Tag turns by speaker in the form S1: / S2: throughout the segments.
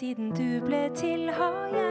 S1: Siden du ble til, har jeg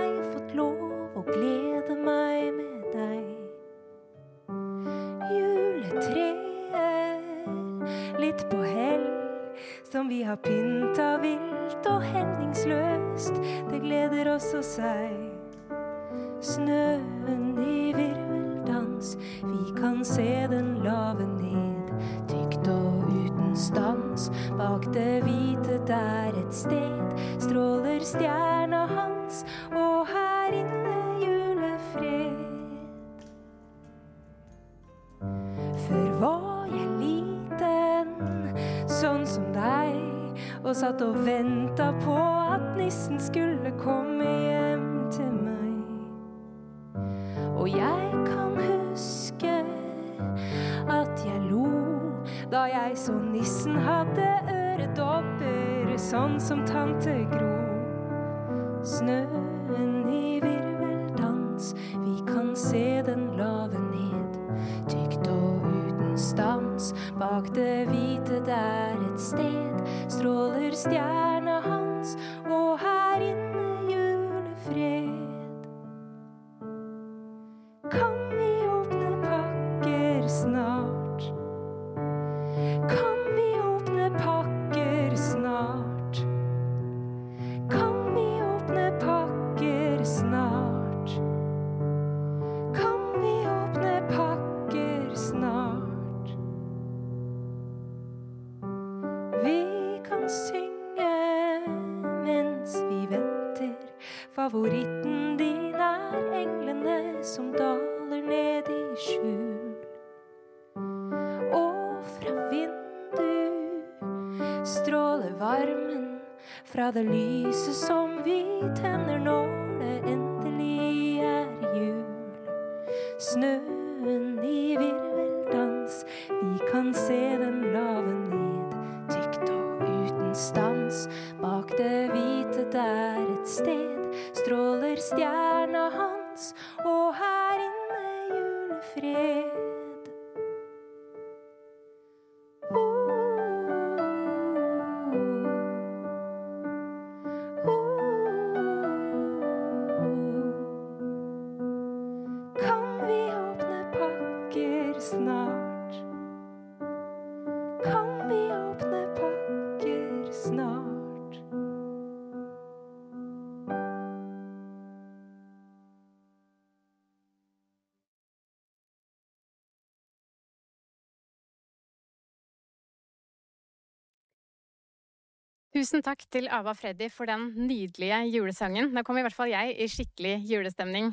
S2: Tusen takk til Ava Freddy for den nydelige julesangen. Da kom i hvert fall jeg i skikkelig julestemning.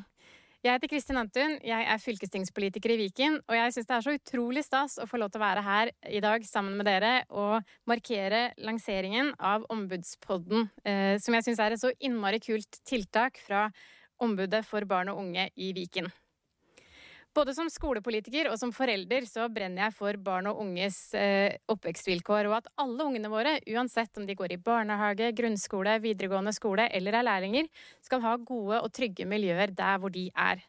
S2: Jeg heter Kristin Antun, jeg er fylkestingspolitiker i Viken, og jeg syns det er så utrolig stas å få lov til å være her i dag sammen med dere og markere lanseringen av Ombudspodden, eh, som jeg syns er et så innmari kult tiltak fra Ombudet for barn og unge i Viken. Både som skolepolitiker og som forelder så brenner jeg for barn og unges eh, oppvekstvilkår, og at alle ungene våre, uansett om de går i barnehage, grunnskole, videregående skole eller er lærlinger, skal ha gode og trygge miljøer der hvor de er.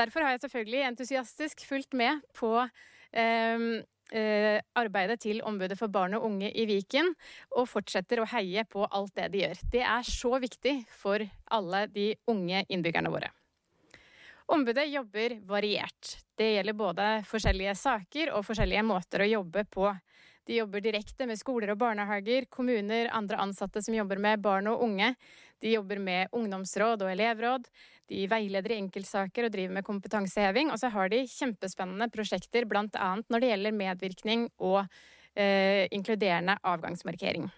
S2: Derfor har jeg selvfølgelig entusiastisk fulgt med på eh, eh, arbeidet til Ombudet for barn og unge i Viken, og fortsetter å heie på alt det de gjør. Det er så viktig for alle de unge innbyggerne våre. Ombudet jobber variert. Det gjelder både forskjellige saker og forskjellige måter å jobbe på. De jobber direkte med skoler og barnehager, kommuner, andre ansatte som jobber med barn og unge. De jobber med ungdomsråd og elevråd. De veileder i enkeltsaker og driver med kompetanseheving. Og så har de kjempespennende prosjekter bl.a. når det gjelder medvirkning og eh, inkluderende avgangsmarkering.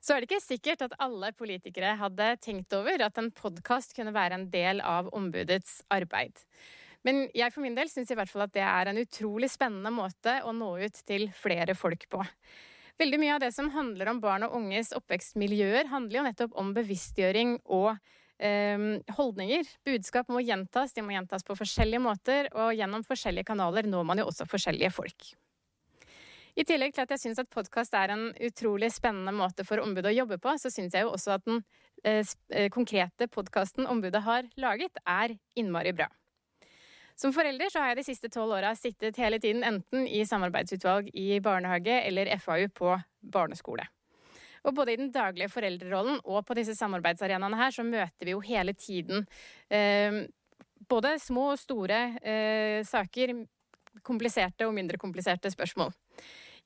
S2: Så er det ikke sikkert at alle politikere hadde tenkt over at en podkast kunne være en del av ombudets arbeid. Men jeg for min del syns i hvert fall at det er en utrolig spennende måte å nå ut til flere folk på. Veldig mye av det som handler om barn og unges oppvekstmiljøer, handler jo nettopp om bevisstgjøring og eh, holdninger. Budskap må gjentas, de må gjentas på forskjellige måter, og gjennom forskjellige kanaler når man jo også forskjellige folk. I tillegg til at jeg syns at podkast er en utrolig spennende måte for ombudet å jobbe på, så syns jeg jo også at den eh, konkrete podkasten ombudet har laget, er innmari bra. Som forelder så har jeg de siste tolv åra sittet hele tiden enten i samarbeidsutvalg i barnehage eller FAU på barneskole. Og både i den daglige foreldrerollen og på disse samarbeidsarenaene her, så møter vi jo hele tiden eh, både små og store eh, saker, kompliserte og mindre kompliserte spørsmål.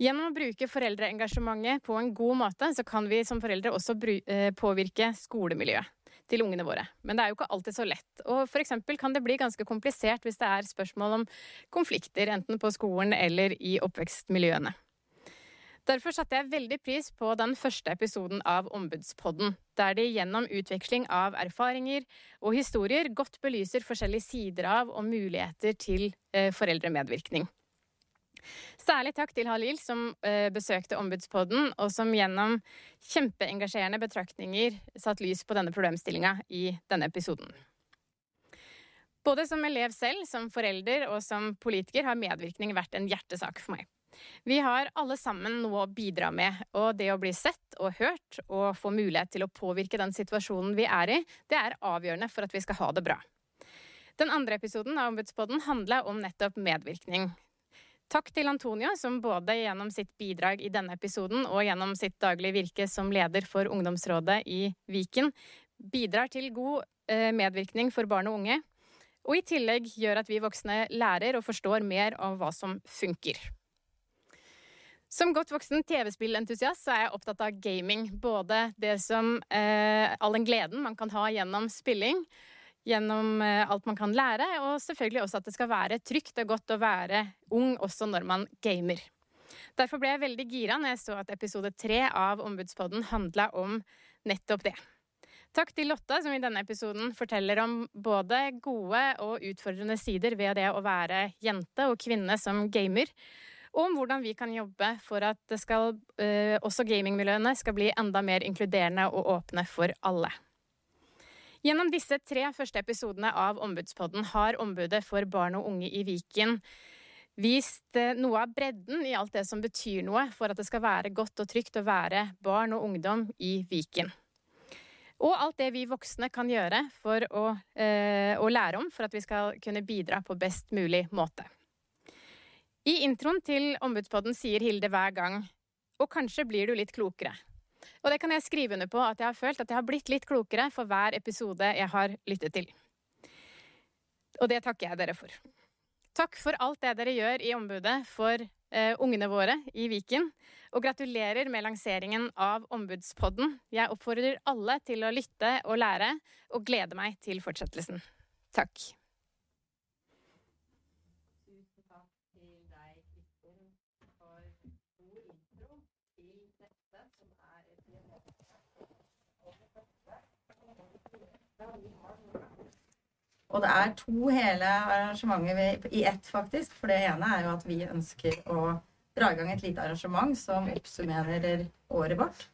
S2: Gjennom å bruke foreldreengasjementet på en god måte, så kan vi som foreldre også eh, påvirke skolemiljøet til ungene våre. Men det er jo ikke alltid så lett. Og for eksempel kan det bli ganske komplisert hvis det er spørsmål om konflikter, enten på skolen eller i oppvekstmiljøene. Derfor satte jeg veldig pris på den første episoden av Ombudspodden, der de gjennom utveksling av erfaringer og historier godt belyser forskjellige sider av og muligheter til eh, foreldremedvirkning. Særlig takk til Halil, som eh, besøkte Ombudspodden, og som gjennom kjempeengasjerende betraktninger satt lys på denne problemstillinga i denne episoden. Både som elev selv, som forelder og som politiker har medvirkning vært en hjertesak for meg. Vi har alle sammen noe å bidra med, og det å bli sett og hørt og få mulighet til å påvirke den situasjonen vi er i, det er avgjørende for at vi skal ha det bra. Den andre episoden av Ombudspodden handla om nettopp medvirkning. Takk til Antonio, som både gjennom sitt bidrag i denne episoden og gjennom sitt daglige virke som leder for ungdomsrådet i Viken, bidrar til god eh, medvirkning for barn og unge, og i tillegg gjør at vi voksne lærer og forstår mer av hva som funker. Som godt voksen TV-spillentusiast så er jeg opptatt av gaming. Både det som eh, all den gleden man kan ha gjennom spilling, gjennom eh, alt man kan lære, og selvfølgelig også at det skal være trygt og godt å være ung også når man gamer. Derfor ble jeg veldig gira når jeg så at episode tre av Ombudspodden handla om nettopp det. Takk til Lotta, som i denne episoden forteller om både gode og utfordrende sider ved det å være jente og kvinne som gamer og om hvordan vi kan jobbe for at skal, uh, også gamingmiljøene skal bli enda mer inkluderende og åpne for alle. Gjennom disse tre første episodene av Ombudspodden har Ombudet for barn og unge i Viken vist uh, noe av bredden i alt det som betyr noe for at det skal være godt og trygt å være barn og ungdom i Viken. Og alt det vi voksne kan gjøre for å, eh, å lære om for at vi skal kunne bidra på best mulig måte. I introen til Ombudspodden sier Hilde hver gang og kanskje blir du litt klokere. Og det kan jeg skrive under på at jeg har følt at jeg har blitt litt klokere for hver episode jeg har lyttet til. Og det takker jeg dere for. Takk for alt det dere gjør i ombudet for eh, ungene våre i Viken. Og gratulerer med lanseringen av Ombudspodden. Jeg oppfordrer alle til å lytte og lære, og gleder meg til fortsettelsen. Takk.
S3: Og det er to hele arrangementer i ett, faktisk. For det ene er jo at vi ønsker å dra i gang et lite arrangement som oppsummerer året vårt,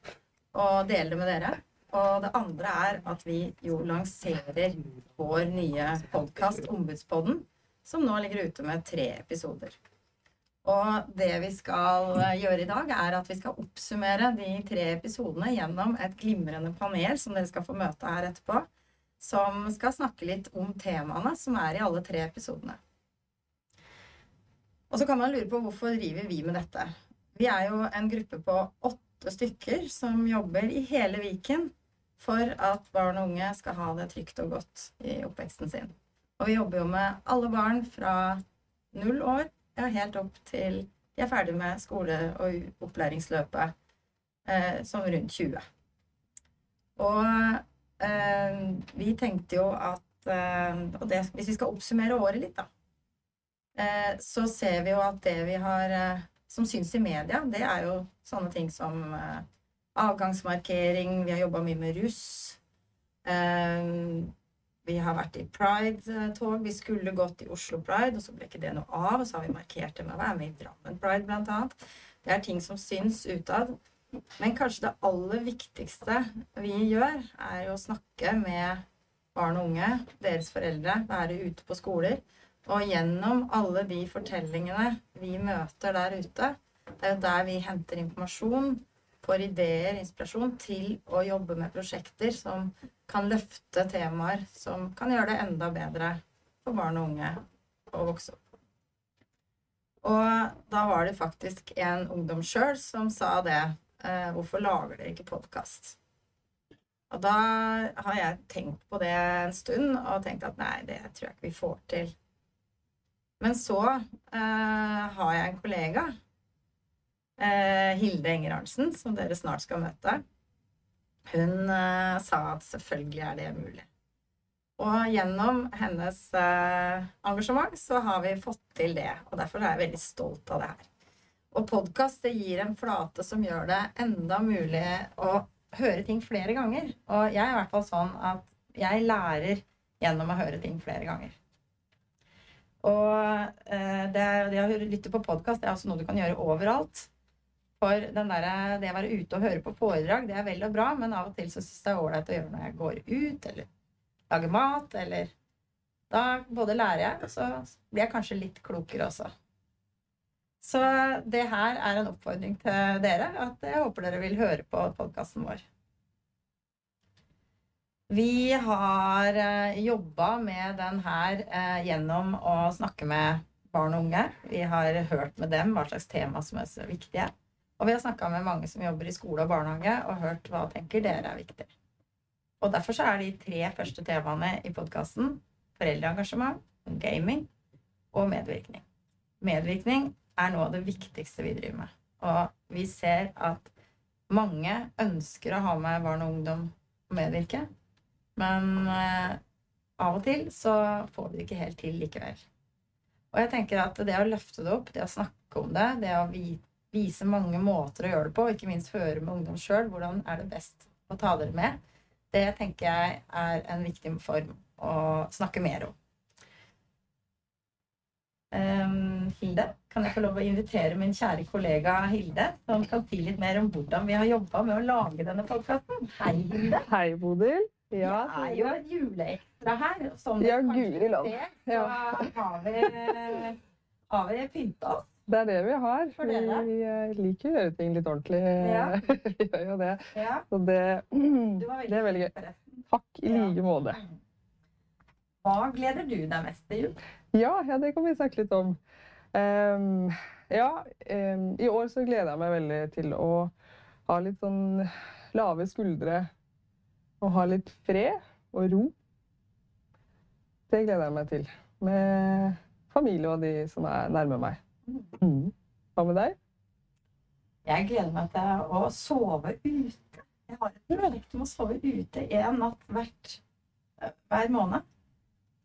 S3: og dele det med dere. Og det andre er at vi jo lanserer vår nye podkast, Ombudspodden, som nå ligger ute med tre episoder. Og det vi skal gjøre i dag, er at vi skal oppsummere de tre episodene gjennom et glimrende panel som dere skal få møte her etterpå som skal snakke litt om temaene som er i alle tre episodene. Og så kan man lure på hvorfor driver vi med dette. Vi er jo en gruppe på åtte stykker som jobber i hele Viken for at barn og unge skal ha det trygt og godt i oppveksten sin. Og vi jobber jo med alle barn fra null år ja, helt opp til de er ferdig med skole- og opplæringsløpet eh, som rundt 20. Og vi tenkte jo at uh, Og det, hvis vi skal oppsummere året litt, da, uh, så ser vi jo at det vi har som syns i media, det er jo sånne ting som avgangsmarkering, vi har jobba mye med russ. vi har vært i Pride-tog. Vi skulle gått i Oslo Pride, og så ble ikke det noe av. Og så har vi markert det med å være med i Drammen Pride, blant annet. Det er ting som syns utad. Men kanskje det aller viktigste vi gjør, er å snakke med barn og unge, deres foreldre, være ute på skoler. Og gjennom alle de fortellingene vi møter der ute, det er jo der vi henter informasjon, får ideer, inspirasjon til å jobbe med prosjekter som kan løfte temaer som kan gjøre det enda bedre for barn og unge å vokse opp. Og da var det faktisk en ungdom sjøl som sa det eh, hvorfor lager dere ikke podkast? Og da har jeg tenkt på det en stund og tenkt at nei, det tror jeg ikke vi får til. Men så eh, har jeg en kollega, eh, Hilde Enger Arntzen, som dere snart skal møte. Hun eh, sa at selvfølgelig er det mulig. Og gjennom hennes eh, engasjement så har vi fått til det. Og derfor er jeg veldig stolt av det her. Og podkast gir en flate som gjør det enda mulig å høre ting flere ganger. Og jeg er i hvert fall sånn at jeg lærer gjennom å høre ting flere ganger. Og eh, det, det å lytte på podkast er også noe du kan gjøre overalt. For der, det å være ute og høre på foredrag, det er vel og bra, men av og til så syns jeg det er ålreit å gjøre når jeg går ut, eller lager mat, eller Da både lærer jeg, og så blir jeg kanskje litt klokere også. Så det her er en oppfordring til dere, at jeg håper dere vil høre på podkasten vår. Vi har eh, jobba med den her eh, gjennom å snakke med barn og unge. Vi har hørt med dem hva slags tema som er så viktige. Og vi har snakka med mange som jobber i skole og barnehage, og hørt hva tenker dere er viktig. Og derfor så er de tre første temaene i podkasten foreldreengasjement, gaming og medvirkning. Medvirkning er noe av det viktigste vi driver med. Og vi ser at mange ønsker å ha med barn og ungdom og medvirke, men eh, av og til så får vi det ikke helt til likevel. Og jeg tenker at det å løfte det opp, det å snakke om det, det å vise mange måter å gjøre det på, og ikke minst høre med ungdom sjøl hvordan er det best å ta dere med, det tenker jeg er en viktig form å snakke mer om. Um, Hilde, kan jeg få lov å invitere min kjære kollega Hilde, som kan si litt mer om hvordan vi har jobba med å lage denne podkasten? Hei, Hilde.
S4: Hei, Bodil.
S3: Ja, det er jo et juleekstra her. Som
S4: ja, guri land.
S3: Ja. har vi, har vi pynta oss.
S4: Det er det vi har. Vi eh, liker å gjøre ting litt ordentlig. Ja. vi gjør jo det. Ja. Så det, det er veldig gøy. Takk i like måte.
S3: Hva gleder du deg mest til jul?
S4: Ja, ja, det kan vi snakke litt om. Um, ja, um, i år så gleder jeg meg veldig til å ha litt sånn lave skuldre. Og ha litt fred og ro. Det gleder jeg meg til. Med familie og de som er nærme meg. Mm. Hva med deg?
S3: Jeg gleder meg til å sove ute. Jeg har et prosjekt om å sove ute en natt hvert, hver måned.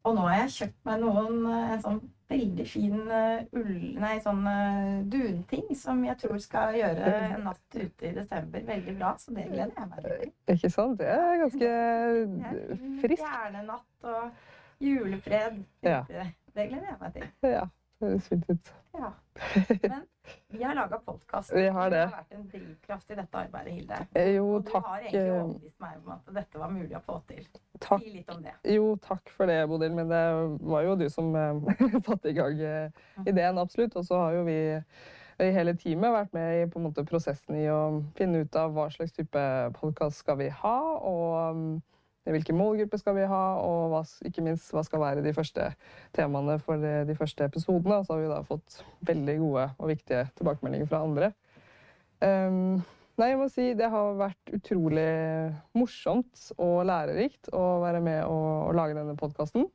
S3: Og nå har jeg kjøpt meg noen eh, en sånn veldig fin uh, ull... Nei, sånn uh, dunting som jeg tror skal gjøre en natt ute i desember veldig bra. Så det gleder jeg meg til.
S4: Ikke sant? Det er ganske friskt.
S3: Stjernenatt og julefred. Ja. Det gleder jeg meg til.
S4: Ja, det høres fint ut.
S3: Ja. Men vi har laga podkast.
S4: Vi har det.
S3: Du har vært en drivkraft i dette arbeidet, Hilde.
S4: Eh, jo,
S3: og du
S4: takk.
S3: har egentlig eh, overbevist meg om at dette var mulig å få til.
S4: Takk.
S3: Si litt om det.
S4: Jo, takk for det, Bodil. Men det var jo du som eh, satte i gang ideen, absolutt. Og så har jo vi i hele teamet vært med i måte, prosessen i å finne ut av hva slags type podkast skal vi ha. og Hvilken målgruppe skal vi ha, og hva, ikke minst hva skal være de første temaene for de, de første episodene. Og så har vi da fått veldig gode og viktige tilbakemeldinger fra andre. Um, nei, jeg må si det har vært utrolig morsomt og lærerikt å være med og, og lage denne podkasten.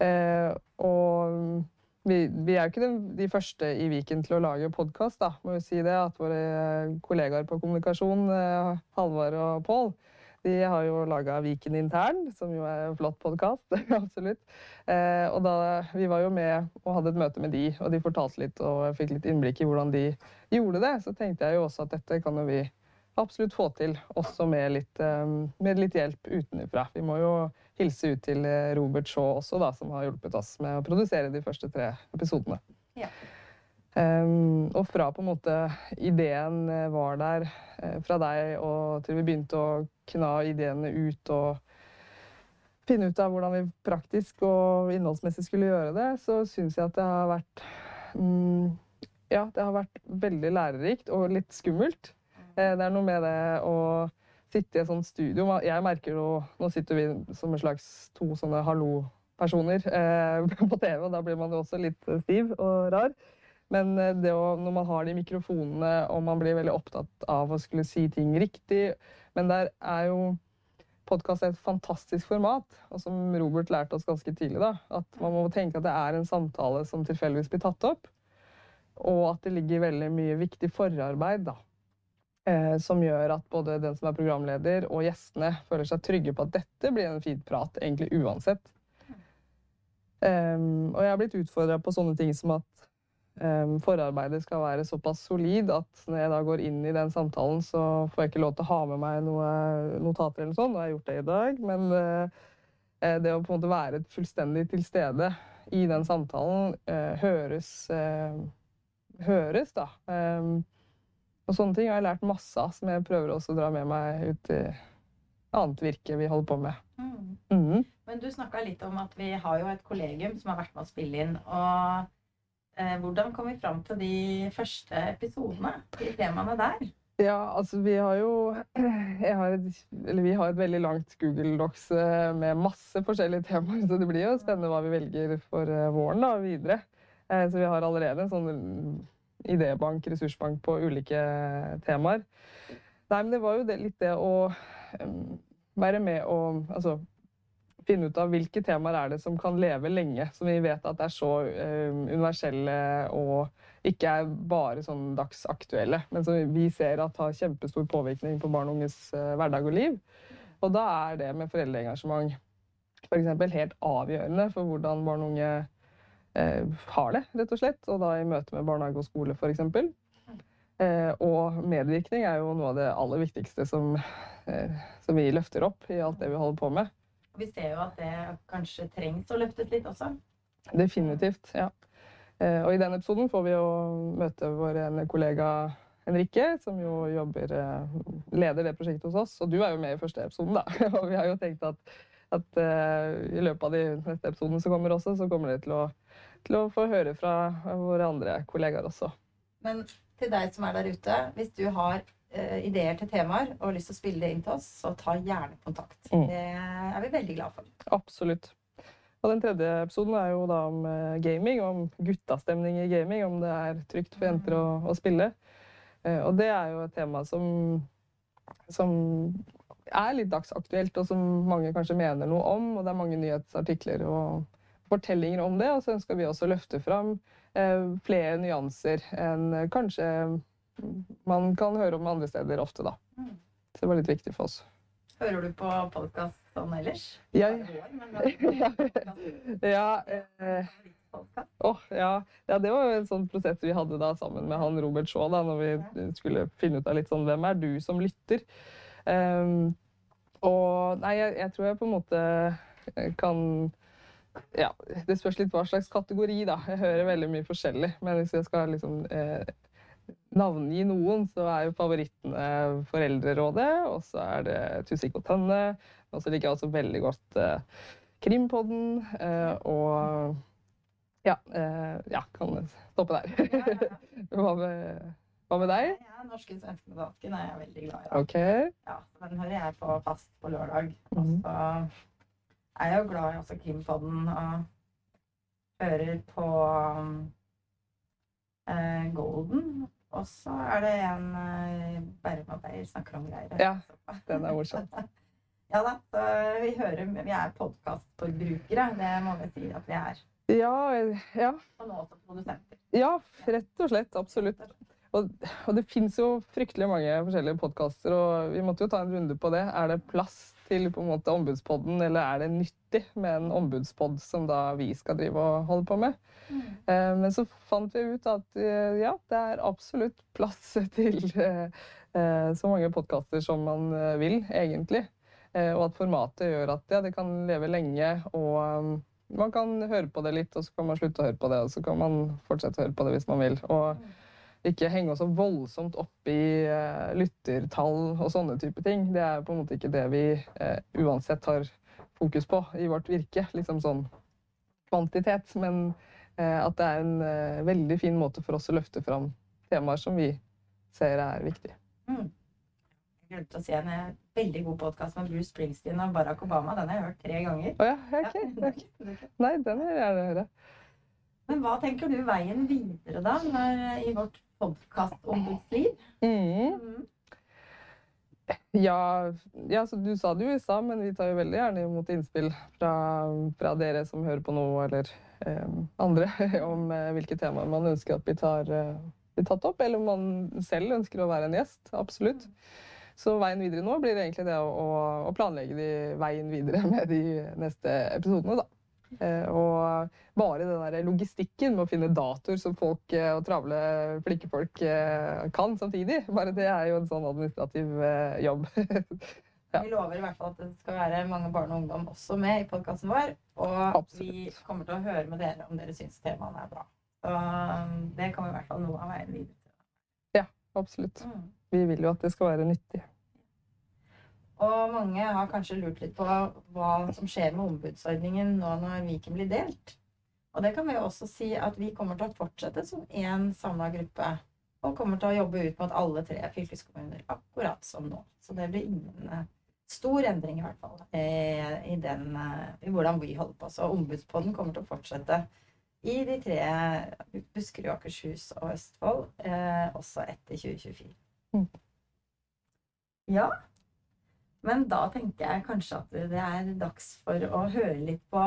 S4: Uh, og vi, vi, er jo ikke de, de, første i Viken til å lage podkast, må vi si det. At våre kollegaer på kommunikasjon, uh, Halvard og Pål, de har jo laga Viken intern, som jo er en flott podkast. absolutt. Eh, og da, vi var jo med og hadde et møte med de, og de fortalte litt og fikk litt innblikk i hvordan de gjorde det. Så tenkte jeg jo også at dette kan jo vi absolutt få til, også med litt, eh, med litt hjelp utenfra. Vi må jo hilse ut til eh, Robert Shaw også, da, som har hjulpet oss med å produsere de første tre episodene. Ja. Um, og fra på en måte ideen eh, var der fra deg og til vi begynte å kna ideene ut og finne ut av hvordan vi praktisk og innholdsmessig skulle gjøre det, så syns jeg at det har vært mm, Ja, det har vært veldig lærerikt og litt skummelt. Uh, det er noe med det å sitte i et sånt studio. Jeg merker jo Nå sitter vi som en slags to sånne hallo-personer eh, på TV, og da blir man jo også litt stiv og rar. Men eh, det å, når man har de mikrofonene og man blir veldig opptatt av å skulle si ting riktig Men der er jo podkast et fantastisk format, og som Robert lærte oss ganske tidlig, da, at man må tenke at det er en samtale som tilfeldigvis blir tatt opp, og at det ligger veldig mye viktig forarbeid da, eh, som gjør at både den som er programleder og gjestene føler seg trygge på at dette blir en fin prat, egentlig uansett. Um, og jeg har blitt utfordra på sånne ting som at forarbeidet skal være såpass solid at når jeg da går inn i den samtalen, så får jeg ikke lov til å ha med meg noe notater eller sånn. Nå har jeg gjort det i dag, men uh, det å på en måte være fullstendig til stede i den samtalen uh, høres høres, da. Um, og sånne ting har jeg lært masse av, som jeg prøver også å dra med meg ut i annet virke vi holder på med.
S3: Mm.
S4: Mm.
S3: Men du snakka litt om at vi har jo et kollegium som har vært med å spille inn. Og eh, hvordan kom vi fram til de første episodene? De temaene der?
S4: Ja, altså vi har jo har et, Vi har et veldig langt Google Docs eh, med masse forskjellige temaer, så det blir jo spennende hva vi velger for eh, våren da, videre. Eh, Så vi har allerede en sånn idébank, ressursbank på ulike temaer. Nei, men det var jo det, litt det å være med og altså, finne ut av hvilke temaer er det som kan leve lenge, som vi vet at er så em, universelle og ikke er bare sånn dagsaktuelle, men som vi ser at har kjempestor påvirkning på barn og unges eh, hverdag og liv. Og da er det med foreldreengasjement f.eks. helt avgjørende for hvordan barn og unge eh, har det, rett og slett. Og da i møte med barnehage og skole, f.eks. Eh, og medvirkning er jo noe av det aller viktigste som, eh, som vi løfter opp i alt det vi holder på med.
S3: Vi ser jo at det kanskje trengs å løftes litt også.
S4: Definitivt, ja. Eh, og i den episoden får vi jo møte vår ene kollega Henrikke, som jo jobber, eh, leder det prosjektet hos oss. Og du er jo med i første episoden, da. Og vi har jo tenkt at, at eh, i løpet av de neste episodene som kommer også, så kommer dere til å, til å få høre fra våre andre kollegaer også.
S3: Men til deg som er der ute, hvis du har ideer til temaer og har lyst til å spille det inn til oss, så ta gjerne kontakt.
S4: Mm.
S3: Det er vi veldig glad for.
S4: Absolutt. Og den tredje episoden er jo da om eh, gaming, om guttastemning i gaming. Om det er trygt for jenter å, å spille. Eh, Og det er jo et tema som, som er litt dagsaktuelt, og som mange kanskje mener noe om. Og det er mange nyhetsartikler og fortellinger om det. Og så ønsker vi også å løfte fram eh, flere nyanser enn eh, kanskje man kan høre om andre steder ofte, da.
S3: Mm.
S4: Så det var litt viktig for oss.
S3: Hører du på podkast sånn ellers?
S4: Jeg,
S3: podcast-
S4: ja, eh, oh, ja. ja, det var jo en sånn prosess vi hadde da sammen med han Robert Shaw, da, når vi skulle finne ut av litt sånn hvem er du som lytter. Um, og nei, jeg, jeg tror jeg på en måte kan Ja, det spørs litt hva slags kategori, da. Jeg hører veldig mye forskjellig. Men hvis jeg skal liksom eh, navngi noen, så er jo favorittene Foreldrerådet, og så er det Tusvik og Tønne. Og så liker jeg også veldig godt eh, Krimpodden eh, og ja, eh, ja, kan stoppe der. Hva, med, hva med deg?
S3: Ja, Norske, svenske og dansken er jeg veldig glad i.
S4: OK.
S3: Ja, den hører jeg på fast på lørdag. Og
S4: Mhm.
S3: så er jeg jo glad i også Krimpodden og hører på eh, Golden. Og så er det en Bærum og Beyer snakker om greier.
S4: Ja, Den er morsom.
S3: Ja da, så vi hører Vi er podkastforbrukere. Det må vi si at vi er.
S4: Ja, ja,
S3: Og nå også produsenter.
S4: ja, rett og slett. Absolutt. Og, og det fins jo fryktelig mange forskjellige podkaster, og vi måtte jo ta en runde på det. Er det plass til på en måte ombudspodden, eller er det nyttig med en ombudspod som da vi skal drive og holde på med? Eh, Men så fant vi ut at eh, ja, det er absolutt plass til eh, så mange podkaster som man vil, egentlig. Eh, Og at formatet gjør at ja, det kan leve lenge, og um, man kan høre på det litt, og så kan man slutte å høre på det, og så kan man fortsette å høre på det hvis man vil. Og ikke henge oss så voldsomt opp i uh, lyttertall og sånne type ting. Det er på en måte ikke det vi uh, uansett har fokus på i vårt virke. Liksom sånn kvantitet. Men uh, at det er en veldig fin måte for oss å løfte fram temaer som vi ser er viktige.
S3: Mm. Jeg glemte å si en veldig god podkast med Bruce Springsteen og Barack Obama. Den har jeg hørt tre ganger.
S4: Oh, ja, okay,
S3: Ja.
S4: ok. Nei, den vil jeg gjerne høre.
S3: Men hva tenker du veien videre, da, når, i vårt podkastombudsliv?
S4: Mm. Ja, ja, så du sa det jo i stad, men vi tar jo veldig gjerne imot innspill fra, fra dere som hører på nå, eller eh, andre, om eh, hvilke temaer man ønsker at vi tar, eh, blir tatt opp, eller om man selv ønsker å være en gjest. Absolutt. Så veien videre nå blir egentlig det å, å, å planlegge de veien videre med de neste episodene, da. Eh, og bare den der logistikken med å finne datoer som folk eh, og travle flinke folk kan samtidig, bare det er jo en sånn administrativ jobb.
S3: Ja. Vi lover i hvert fall at det skal være mange barn og ungdom også med i podkasten vår. Og Absolutt. vi kommer til å høre med dere om dere syns temaene er bra. Så det det kommer i hvert fall noe av veien videre.
S4: Ja, absolutt. Mm. Vi vil jo at det skal være nyttig.
S3: Og mange har kanskje lurt litt på hva som skjer med ombudsordningen nå når Viken blir delt. Og det kan vi jo også si at vi kommer til å fortsette som én samla gruppe. Og kommer til å jobbe ut mot alle tre fylkeskommuner, akkurat som nå. Så det blir ingen uh, stor endring, i hvert fall, uh, i, den, uh, i hvordan vi holder på. Så ombudspodden kommer til å fortsette i de tre Buskerud, Akershus og Østfold også etter 2024. Mm. Ja. Men da tenker jeg kanskje at det er dags for å høre litt på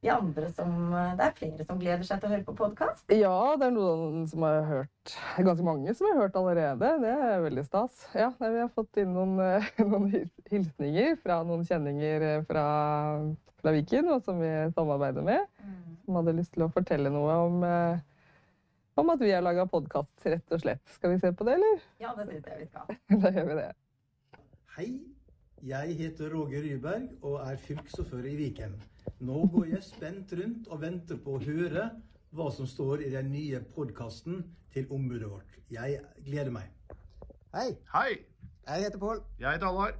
S3: de andre som Det er flere som gleder seg til å høre på podkast?
S4: Ja, det er noen som har hørt Ganske mange som har hørt allerede. Det er veldig stas. Ja, vi har fått inn noen, noen hilsninger fra noen kjenninger fra, fra Viken, og som vi samarbeider med. Mm. Som hadde lyst til å fortelle noe om om at vi har laga podkast, rett og slett. Skal vi se på det, eller?
S3: Ja, det syns jeg vi skal.
S4: da gjør vi det.
S5: Hei, jeg heter Roger Ryberg og er fylkesordfører i Viken. Nå går jeg spent rundt og venter på å høre hva som står i den nye podkasten til ombudet vårt. Jeg gleder meg.
S6: Hei.
S7: Hei.
S6: Jeg heter Pål.
S7: Jeg heter Alvar.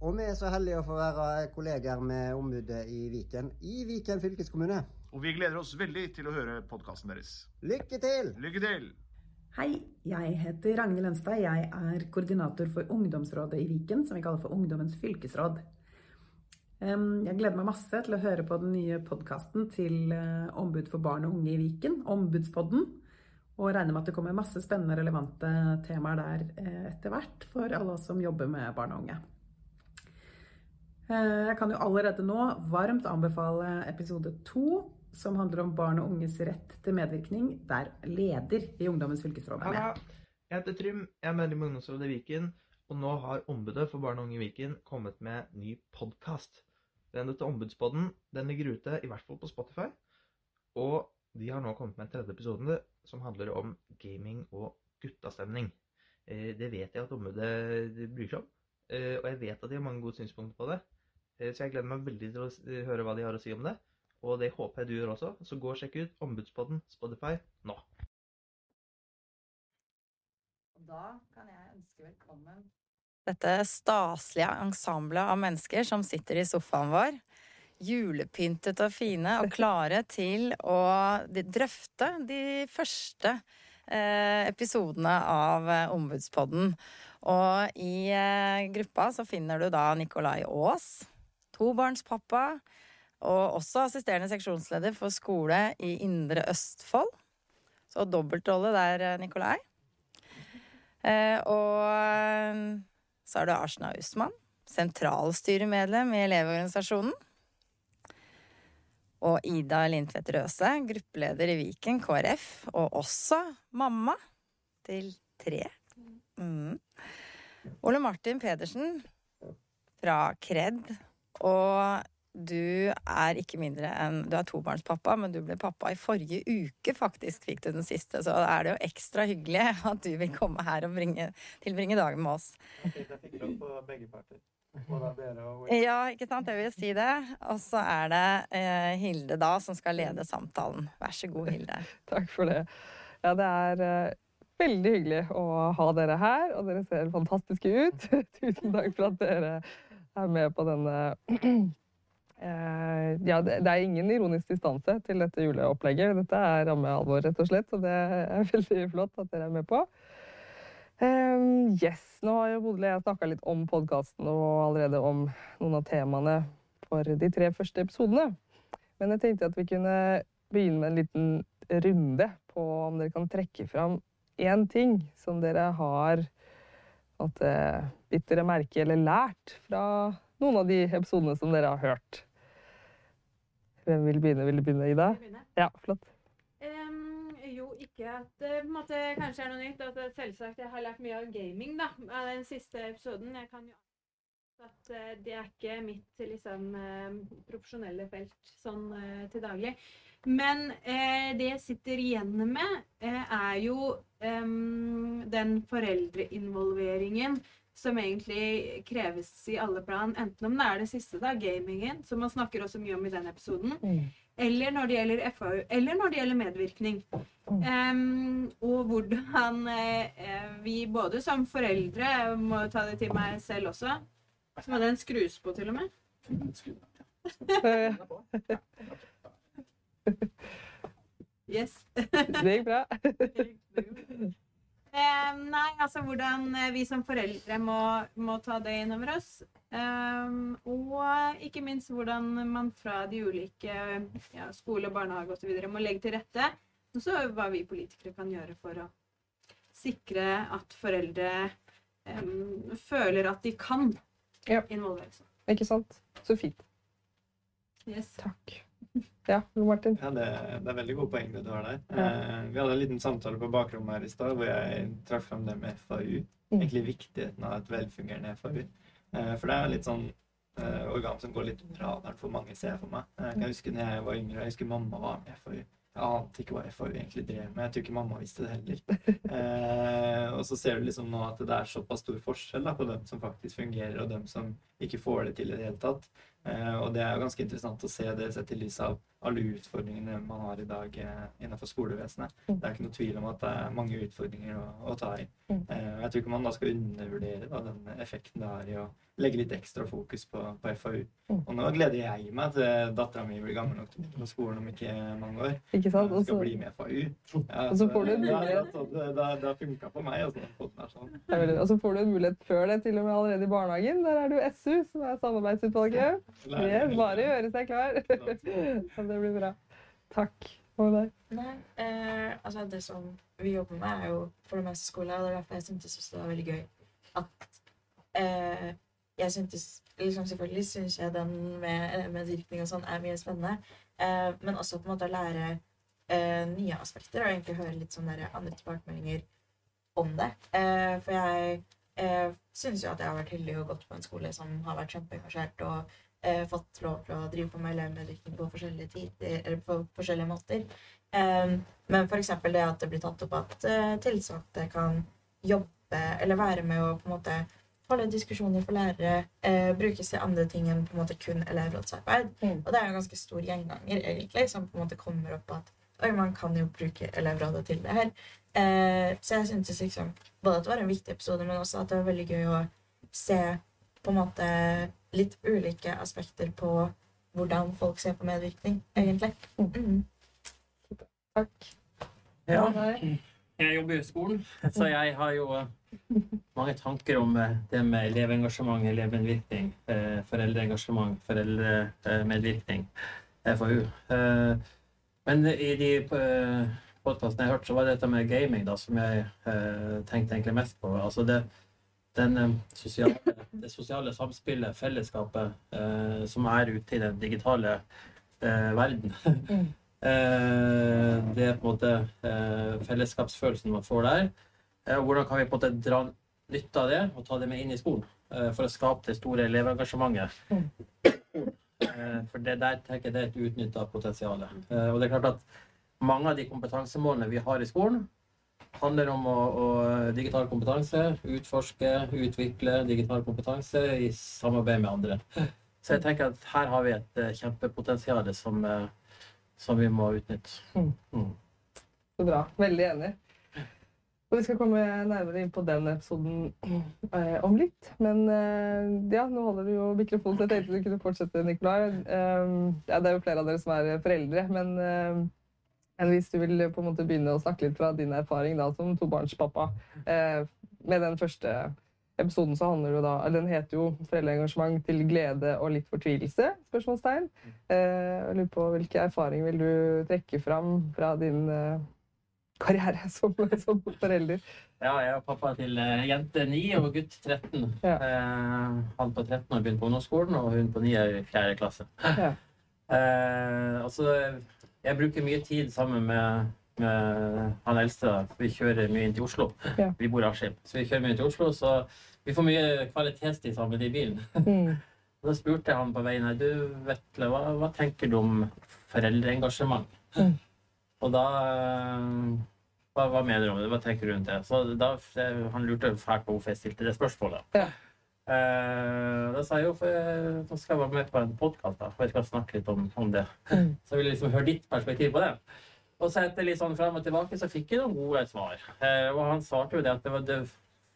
S6: Og vi er så heldige å få være kolleger med ombudet i Viken, i Viken fylkeskommune.
S7: Og vi gleder oss veldig til å høre podkasten deres.
S6: Lykke til!
S7: Lykke til!
S8: Hei, jeg heter Ragnhild Lønstad. Jeg er koordinator for ungdomsrådet i Viken, som vi kaller for Ungdommens fylkesråd. Jeg gleder meg masse til å høre på den nye podkasten til eh, Ombud for barn og unge i Viken, Ombudspodden. Og regner med at det kommer masse spennende, relevante temaer der eh, etter hvert for alle oss som jobber med barn og unge. Eh, jeg kan jo allerede nå varmt anbefale episode to som handler om barn og unges rett til medvirkning, der leder i Ungdommens fylkesråd er
S9: med. Jeg heter Trym, jeg er medlem i Ungdomsrådet Viken, og nå har Ombudet for barn og unge i Viken kommet med ny podkast. Den heter Ombudspodden. Den ligger ute, i hvert fall på Spotify. Og de har nå kommet med en tredje episode som handler om gaming og guttastemning. Eh, det vet jeg at ombudet bryr seg om, eh, og jeg vet at de har mange gode synspunkter på det. Eh, så jeg gleder meg veldig til å høre hva de har å si om det. Og det håper jeg du gjør også. Så gå og sjekk ut Ombudspodden Spotify nå.
S3: Da kan jeg ønske velkommen
S10: dette staselige ensemblet av mennesker som sitter i sofaen vår. Julepyntet og fine og klare til å drøfte de første eh, episodene av eh, Ombudspodden. Og i eh, gruppa så finner du da Nikolai Aas, tobarnspappa, og også assisterende seksjonsleder for skole i Indre Østfold. Så dobbeltrolle der, eh, Nikolai. Eh, og eh, så er det Arsena Usman, sentralstyremedlem i Elevorganisasjonen. Og Ida Lindtvedt Røse, gruppeleder i Viken KrF, og også mamma til tre. Mm. Ole Martin Pedersen fra Kred og du er ikke mindre enn Du er tobarnspappa, men du ble pappa i forrige uke, faktisk, fikk du den siste. Så da er det jo ekstra hyggelig at du vil komme her og bringe, tilbringe dagen med oss.
S9: Jeg fikk lov på begge parter.
S10: Ja, ikke sant. Jeg vil si det. Og så er det eh, Hilde da som skal lede samtalen. Vær så god, Hilde.
S4: Takk for det. Ja, det er eh, veldig hyggelig å ha dere her, og dere ser fantastiske ut. Tusen takk for at dere er med på denne ja, det, er ingen ironisk distanse til dette juleopplegget. Dette er ramme alvor, rett og slett, og det er veldig flott at dere er med på. Um, yes, Nå har jo Bodil og jeg snakka litt om podkasten og allerede om noen av temaene for de tre første episodene. Men jeg tenkte at vi kunne begynne med en liten runde på om dere kan trekke fram én ting som dere har at, eh, bitt merke eller lært fra noen av de episodene som dere har hørt. Hvem vil begynne? Vil du begynne, Ida? Ja, flott.
S11: Um, jo, ikke at det på en måte kanskje er noe nytt. At selvsagt jeg har lært mye av gaming da, av den siste episoden. Jeg kan jo at eh, det er ikke mitt liksom, eh, profesjonelle felt sånn eh, til daglig. Men eh, det jeg sitter igjen med, eh, er jo eh, den foreldreinvolveringen som egentlig kreves i alle plan. Enten om det er det siste, da, gamingen, som man snakker også mye om i den episoden. Eller når det gjelder FAU, eller når det gjelder medvirkning. Em, og hvordan eh, vi både som foreldre, jeg må ta det til meg selv også Så må den skrus på, til og med. Yes.
S4: Det gikk bra.
S11: Eh, nei, altså hvordan eh, vi som foreldre må, må ta det inn over oss. Um, og ikke minst hvordan man fra de ulike ja, skole, barnehage osv. må legge til rette. Og så hva vi politikere kan gjøre for å sikre at foreldre em, føler at de kan involvere seg.
S4: Ikke sant? Så fint.
S11: Yes.
S4: Takk. Ja, Martin.
S12: Ja, det, det er veldig gode poeng det du har der. Eh, vi hadde en liten samtale på bakrommet her i stad hvor jeg trakk fram det med FAU. Egentlig viktigheten av et velfungerende FAU. Eh, for det er litt sånn eh, organ som går litt under radaren for mange, ser jeg for meg. Eh, Jeg kan huske når jeg var yngre, jeg husker mamma var med i FAU. Jeg ante ikke hva FAU egentlig drev med. Jeg tror ikke mamma visste det heller. Eh, og så ser du liksom nå at det er såpass stor forskjell da, på dem som faktisk fungerer, og dem som ikke får det til i det hele tatt. Eh, og det er jo ganske interessant å se det sett i lys av alle utfordringene man har i dag eh, innenfor skolevesenet. Det er ikke noe tvil om at det er mange utfordringer å, å ta i.
S4: Mm.
S12: Eh, jeg tror ikke man da skal undervurdere da, den effekten det har i å legge litt ekstra fokus på, på FAU.
S4: Mm.
S12: Og nå gleder jeg meg til dattera mi blir gammel nok til å begynne på skolen om ikke mange år.
S4: Ikke sant?
S12: Hun
S4: Og
S12: skal bli med FAU. Ja,
S4: Og så får du en mulighet.
S12: det, det, har funka for meg. Altså, sånn.
S4: Og så får du en mulighet før det, til og med allerede i barnehagen. Der er det jo SU, som er samarbeidsutvalget. Yes, bare gjøre seg klar. Så det blir bra. Takk. Og deg?
S13: Nei, eh, altså det som vi jobber med, er jo for det meste skole. Og det er derfor jeg syntes det var veldig gøy at eh, jeg syntes liksom Selvfølgelig syns jeg den med med dyrkning og sånn er mye spennende. Eh, men også på en måte å lære eh, nye aspekter og egentlig høre litt sånn der andre tilbakemeldinger om det. Eh, for jeg eh, syns jo at jeg har vært heldig og gått på en skole som har vært kjempeengasjert og eh, fått lov til å drive på med elevmedvirkning på forskjellige, tider, eller på forskjellige måter. Eh, men f.eks. det at det blir tatt opp at eh, tillitsvalgte kan jobbe eller være med å på en måte holde diskusjoner for lærere, eh, brukes til andre ting enn på en måte kun elevrådsarbeid. Og det er jo en ganske stor gjenganger egentlig, som på en måte kommer opp at Oi, man kan jo bruke elevrådet til det her. Eh, så jeg syntes liksom både at det var en viktig episode, men også at det var veldig gøy å se på en måte litt ulike aspekter på hvordan folk ser på medvirkning, egentlig. Mm.
S4: Takk.
S14: Ja. Jeg jobber i skolen, så jeg har jo eh, mange tanker om eh, det med elevengasjement, elevmedvirkning, eh, foreldreengasjement, foreldremedvirkning, FAU. Eh, Men i de podkastene jeg har hørt, så var det dette med gaming da, som jeg eh, tenkte egentlig mest på. Altså det, den eh, sosiale, det sosiale samspillet, fellesskapet, eh, som er ute i den digitale eh, verden. Eh, det er på en måte eh, fellesskapsfølelsen man får der. Eh, hvordan kan vi på en måte dra nytte av det og ta det med inn i skolen for å skape det store elevengasjementet? Eh, for det der tenker jeg det er et utnytta potensial. Eh, og det er klart at mange av de kompetansemålene vi har i skolen, handler om å, å digital kompetanse, utforske, utvikle digital kompetanse i samarbeid med andre. Så jeg tenker at her har vi et eh, kjempepotensial som, eh, som vi må utnytte. Mm.
S4: Så bra. Veldig enig. Og vi skal komme nærmere inn på den episoden eh, om litt. Men eh, ja, nå holder du jo mikrofonen, så jeg tenkte du kunne fortsette, Nikolai. Eh, ja, det er jo flere av dere som er foreldre, men eh, men hvis du vil på en måte begynne å snakke litt fra din erfaring da, som tobarnspappa, eh, med den første episoden så handler det da, eller den heter jo 'Foreldreengasjement til glede og litt fortvilelse?' spørsmålstegn. Eh, jeg lurer på Hvilke erfaringer vil du trekke fram fra din eh, karriere som, som forelder?
S14: Ja, jeg er pappa til eh, jente 9 og gutt 13. Eh, han på 13 har begynt på ungdomsskolen, og hun på 9 er i 4. klasse.
S4: Ja.
S14: Eh, altså, jeg bruker mye tid sammen med, med han eldste. Vi kjører mye inn til Oslo.
S4: Ja.
S14: Vi bor i Askim, så vi kjører mye inn til Oslo. Så vi får mye kvalitetstid sammen i bilen.
S4: Mm.
S14: Da spurte jeg han på veien her, du Vetle, hva, hva tenker du om foreldreengasjement?
S4: Mm.
S14: Og da eh, hva, hva mener du om det? Hva tenker du rundt det? Så da, Han lurte fælt på hvorfor jeg stilte det spørsmålet.
S4: Ja.
S14: Eh, da sa jeg jo for nå skal jeg være med på en podkast og jeg skal snakke litt om, om det.
S4: Mm.
S14: Så jeg ville liksom høre ditt perspektiv på det. Og så etter litt sånn frem og tilbake så fikk jeg noen gode svar. Eh, og han svarte jo det at det var det,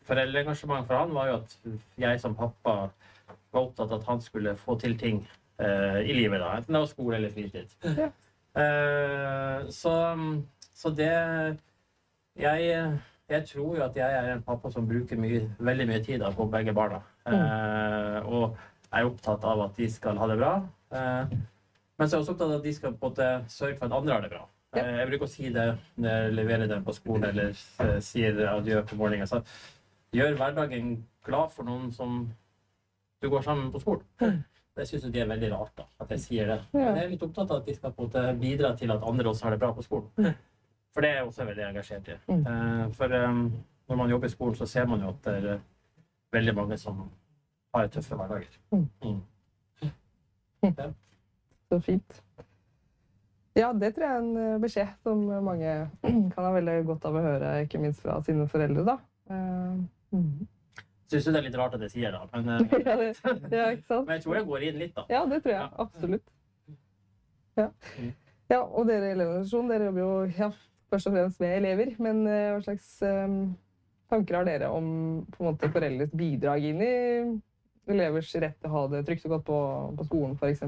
S14: foreldreengasjementet for han var jo at jeg som pappa var opptatt av at han skulle få til ting eh, i livet, da. Enten det var skole eller fritid.
S4: Ja.
S14: Eh, så, så det jeg, jeg tror jo at jeg er en pappa som bruker mye, veldig mye tid på begge barna. Eh, og er opptatt av at de skal ha det bra. Eh, men så er jeg også opptatt av at de skal på en måte sørge for at andre har det bra. Eh, jeg bruker å si det når jeg leverer dem på skolen eller sier adjø på morgenen. Så gjør hverdagen glad for noen som du går sammen på skolen. Det syns de er veldig rart, da, at jeg sier det.
S4: Ja.
S14: Men jeg er litt opptatt av at de skal på en måte bidra til at andre også har det bra på skolen. For det er jeg også veldig engasjert i.
S4: Mm.
S14: Eh, For um, når man jobber i skolen, så ser man jo at det er veldig mange som har tøffe hverdager.
S4: Mm.
S14: Mm.
S4: Så fint. Ja, det tror jeg er en eh, beskjed som mange kan ha veldig godt av å høre, ikke minst fra sine foreldre, da. Mm.
S14: Syns du det er litt rart at jeg sier det, men,
S4: ja, det, ja,
S14: men jeg tror jeg går inn litt, da.
S4: Ja, det tror jeg. Absolutt. Ja, ja og dere i Elevorganisasjonen, dere jobber jo ja, først og fremst med elever. Men eh, hva slags eh, tanker har dere om på en måte, foreldres bidrag inn i elevers rett til å ha det trygt og godt på, på skolen, f.eks.?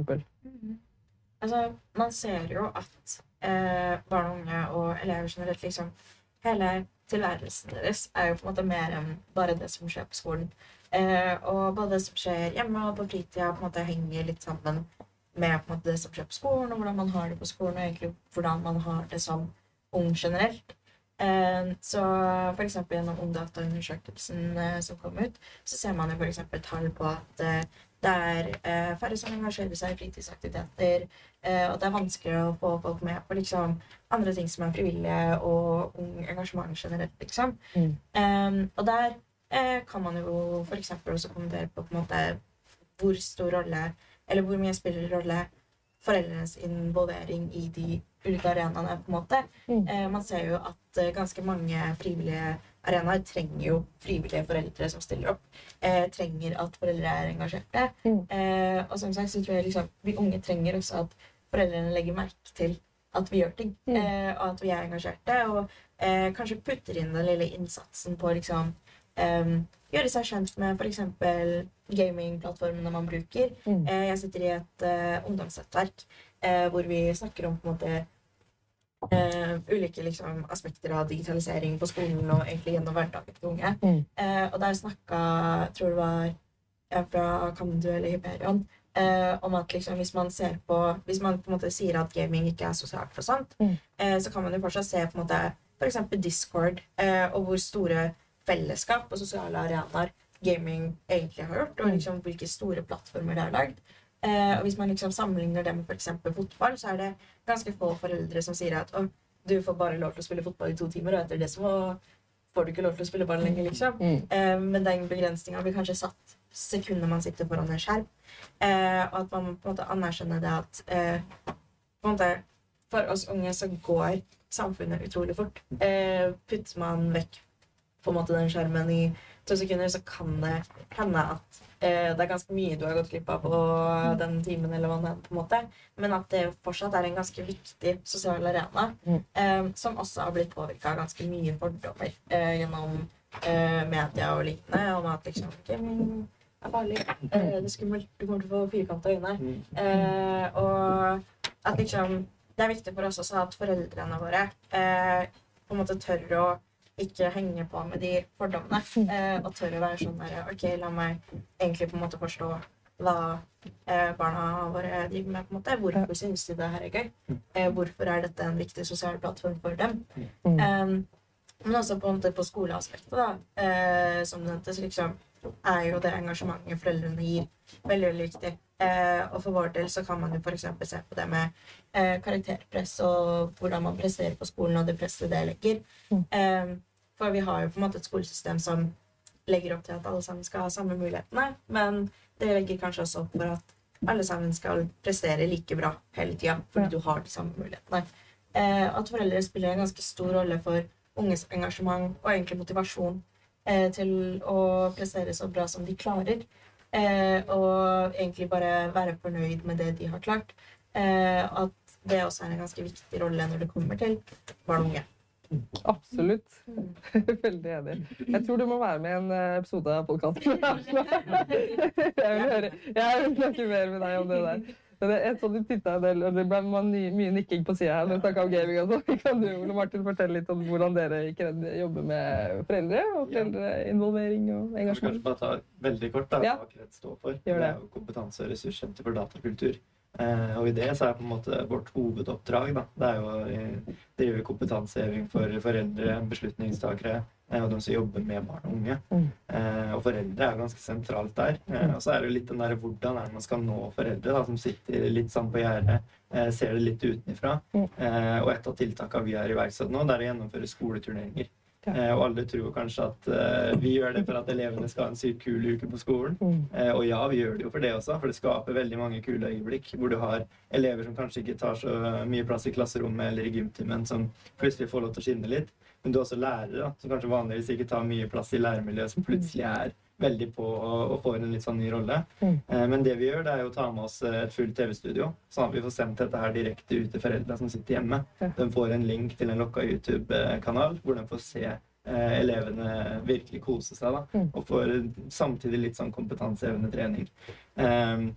S13: Altså, man ser jo at eh, barn og unge og elever generelt liksom Hele tilværelsen deres er jo på en måte mer enn bare det som skjer på skolen. Eh, og både det som skjer hjemme og på fritida, på en måte henger litt sammen med på en måte det som skjer på skolen, og hvordan man har det på skolen, og egentlig hvordan man har det som ung generelt. Eh, så eksempel gjennom Ungdata-undersøkelsen eh, som kom ut, så ser man jo eksempel tall på at eh, det er færre som engasjerer seg i fritidsaktiviteter, og det er vanskeligere å få folk med på liksom, andre ting som er frivillige og ung engasjement generelt, liksom.
S4: Mm.
S13: Og der kan man jo eksempel også kommentere på, på en måte, hvor stor rolle, eller hvor mye spiller rolle foreldrenes involvering i de ulike arenaene, på en måte. Mm. man ser jo at eh, ganske mange frivillige arenaer trenger jo frivillige foreldre som stiller opp. Eh, trenger at foreldre er engasjerte. Eh, og som sagt så tror jeg liksom vi unge trenger også at foreldrene legger merke til at vi gjør ting, eh, og at vi er engasjerte. Og eh, kanskje putter inn den lille innsatsen på liksom eh, gjøre seg kjent med f.eks. gamingplattformene man bruker. Eh, jeg sitter i et eh, ungdomsnettverk eh, hvor vi snakker om på en måte eh, ulike liksom, aspekter av digitalisering på skolen og egentlig gjennom hverdagen til unge.
S4: Mm.
S13: Eh, og der snakka jeg tror det var jeg fra Kandu eller Hyperion eh, om at liksom, hvis man ser på Hvis man på en måte sier at gaming ikke er sosialt for sant,
S4: Mm.
S13: eh, så kan man jo fortsatt se på en måte f.eks. Discord eh, og hvor store fellesskap og sosiale arenaer gaming egentlig har gjort, og liksom hvilke store plattformer det er lagd. Eh, og hvis man liksom sammenligner det med f.eks. fotball, så er det ganske få foreldre som sier at «Å, du får bare lov til å spille fotball i to timer, og etter det så får du ikke lov til å spille ball lenger, liksom.
S4: Mm.
S13: Eh, men den begrensninga blir kanskje satt sekundet man sitter foran en skjerm. Eh, og at man på en måte anerkjenner det at eh, måte, For oss unge så går samfunnet utrolig fort. Eh, putter man vekk på en måte den skjermen i to sekunder, så kan det hende at eh, det er ganske mye du har gått glipp av på den timen, eller hva det er, på en måte. Men at det fortsatt er en ganske viktig sosial arena,
S4: Mm.
S13: eh, som også har blitt påvirka av ganske mye fordommer eh, gjennom eh, media og lignende, om at liksom gaming er farlig, eh, det er skummelt, du kommer til å få firkanta øyne. Eh, og at liksom Det er viktig for oss også at foreldrene våre eh, på en måte tør å ikke henge på med de fordommene. Eh, og tør å være sånn der OK, la meg egentlig på en måte forstå hva eh, barna våre driver med. på en måte. Hvorfor synes de det her er gøy? Eh, hvorfor er dette en viktig sosial plattform for dem? Um, men også på, en måte på skoleaspektet, da, eh, som det nevnte, liksom er jo det engasjementet foreldrene gir, veldig veldig viktig. Eh, og for vår del så kan man jo f.eks. se på det med eh, karakterpress og hvordan man presterer på skolen, og det presset det legger. Eh, for vi har jo på en måte et skolesystem som legger opp til at alle sammen skal ha samme mulighetene, men det legger kanskje også opp for at alle sammen skal prestere like bra hele tida, fordi du har de samme mulighetene. Eh, at foreldre spiller en ganske stor rolle for unges engasjement og egentlig motivasjon eh, til å prestere så bra som de klarer. Eh, og egentlig bare være fornøyd med det de har klart. Eh, at det også er en ganske viktig rolle når det kommer til barn og unge.
S4: Absolutt. Veldig enig. Jeg tror du må være med i en eh, episode av podkasten. Jeg vil høre Jeg vil snakke mer med deg om det der. Men jeg så du titta en del, og det ble mye nikking på sida her når vi snakka om gaming og så Kan du Ole Martin, fortelle litt om hvordan dere jobber med foreldre og foreldreinvolvering og
S12: Kan Jeg
S4: engasjement?
S12: kanskje bare ta veldig kort da, hva Kred står for.
S4: Gjør
S12: det
S4: det.
S12: er jo kompetanse- og ressurssenter for datakultur. Eh, og i det så er på en måte vårt hovedoppdrag da, det er jo å eh, drive kompetanseheving for foreldre, beslutningstakere eh, og de som jobber med barn og unge. Eh, og foreldre er ganske sentralt der. Og så er det litt den der hvordan er det man skal nå foreldre, da, som sitter litt sammen på gjerdet, ser det litt utenfra. Eh, og et av tiltakene vi har iverksatt nå, det er å gjennomføre skoleturneringer. Eh, og alle tror kanskje at eh, vi gjør det for at elevene skal ha en sykt kul uke på skolen. Eh, og ja, vi gjør det jo for det også, for det skaper veldig mange kule øyeblikk hvor du har elever som kanskje ikke tar så mye plass i klasserommet eller i gymtimen, som plutselig får lov til å skinne litt. Men du er også lærere da, som kanskje vanligvis ikke tar mye plass i læremiljøet, som plutselig er veldig på og, får en litt sånn ny rolle. Mm. men det vi gjør, det er jo å ta med oss eh, et fullt TV-studio, sånn at vi får sendt dette her direkte ut til foreldre som sitter hjemme. De får en link til en lokka YouTube-kanal hvor de får se eh, elevene virkelig kose seg, da. Og får samtidig litt sånn kompetansehevende trening. Eh,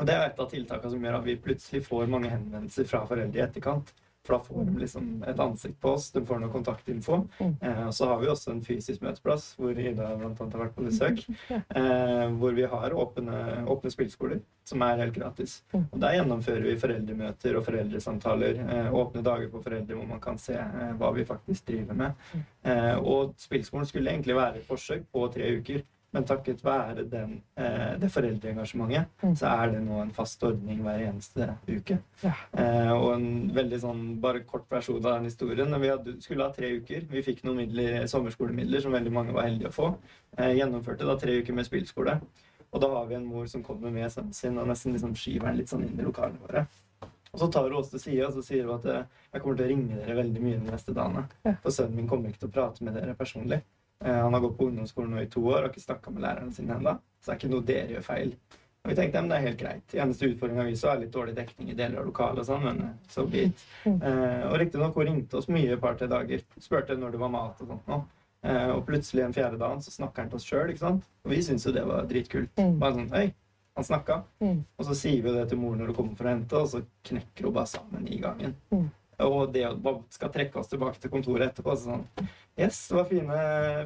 S12: og det er et av tiltakene som gjør at vi plutselig får mange henvendelser fra foreldre i etterkant. For da får de liksom et ansikt på oss, de får noe kontaktinfo. Eh, og så har vi også en fysisk møteplass hvor Ida blant annet har vært på besøk. Eh, hvor vi har åpne, åpne spillskoler, som er helt gratis. Og der gjennomfører vi foreldremøter og foreldresamtaler. Eh, åpne dager for foreldre hvor man kan se eh, hva vi faktisk driver med. Eh, og spillskolen skulle egentlig være et forsøk på tre uker. Men takket være den, eh, det foreldreengasjementet, så er det nå en fast ordning hver eneste uke. Eh, og en veldig sånn, bare kort versjon av den historien. Vi hadde, skulle ha tre uker. Vi fikk noen midler, sommerskolemidler som veldig mange var heldige å få. Eh, gjennomførte da tre uker med spillskole. Og da har vi en mor som kommer med sønnen sin og nesten liksom skyver den litt sånn inn i lokalene våre. Og så tar hun oss til side og så sier hun at eh, jeg kommer til å ringe dere veldig mye de neste dagene. For sønnen min kommer ikke til å prate med dere personlig. Eh, Han har gått på ungdomsskolen nå i to år og ikke snakka med lærerne sine ennå. Så det er ikke noe dere gjør feil. Og vi tenkte ja, men det er helt greit. Eneste utfordringa vi så, er litt dårlig dekning i deler av lokalet og sånn, men så so be it. Eh, og riktignok, hun ringte oss mye et par-tre dager. Spurte når det var mat og sånt nå. Eh, og plutselig en fjerde dagen så snakker han til oss sjøl, ikke sant. Og vi syntes jo det var dritkult. Bare sånn Hei, han snakka. Og så sier vi det til mor når hun kommer for å hente, og så knekker hun bare sammen i gangen. Og det å skal trekke oss tilbake til kontoret etterpå, så sånn Yes, det var fine,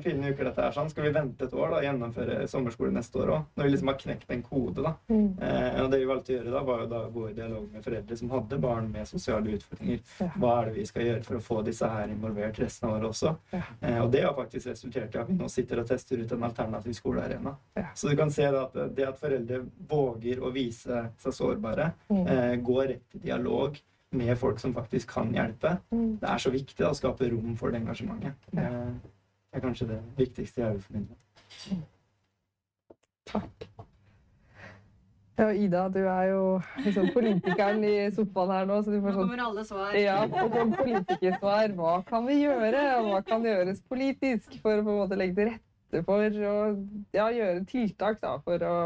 S12: fine uker dette her. sånn. Skal vi vente et år da, gjennomføre sommerskole neste år òg? Når vi liksom har knekt en kode, da. Eh, og det vi valgte å gjøre da, var jo da gå i dialog med foreldre som hadde barn med sosiale utfordringer. Hva er det vi skal gjøre for å få disse her involvert resten av året også? Eh, og det har faktisk resultert i at vi nå sitter og tester ut en alternativ skolearena. Så du kan se da at det at foreldre våger å vise seg sårbare, eh, gå rett i dialog med folk som faktisk kan hjelpe, det er så viktig å skape rom for det engasjementet. Det er kanskje det viktigste jeg vil formidle.
S4: Ja, Ida, du er jo liksom politikeren i sofaen her nå. Så du får
S15: Nå
S4: sånn
S15: kommer alle svar.
S4: Ja, og sånn politikersvar. Hva kan vi gjøre? Hva kan gjøres politisk for å på en måte legge til rette for å ja, gjøre tiltak da, for å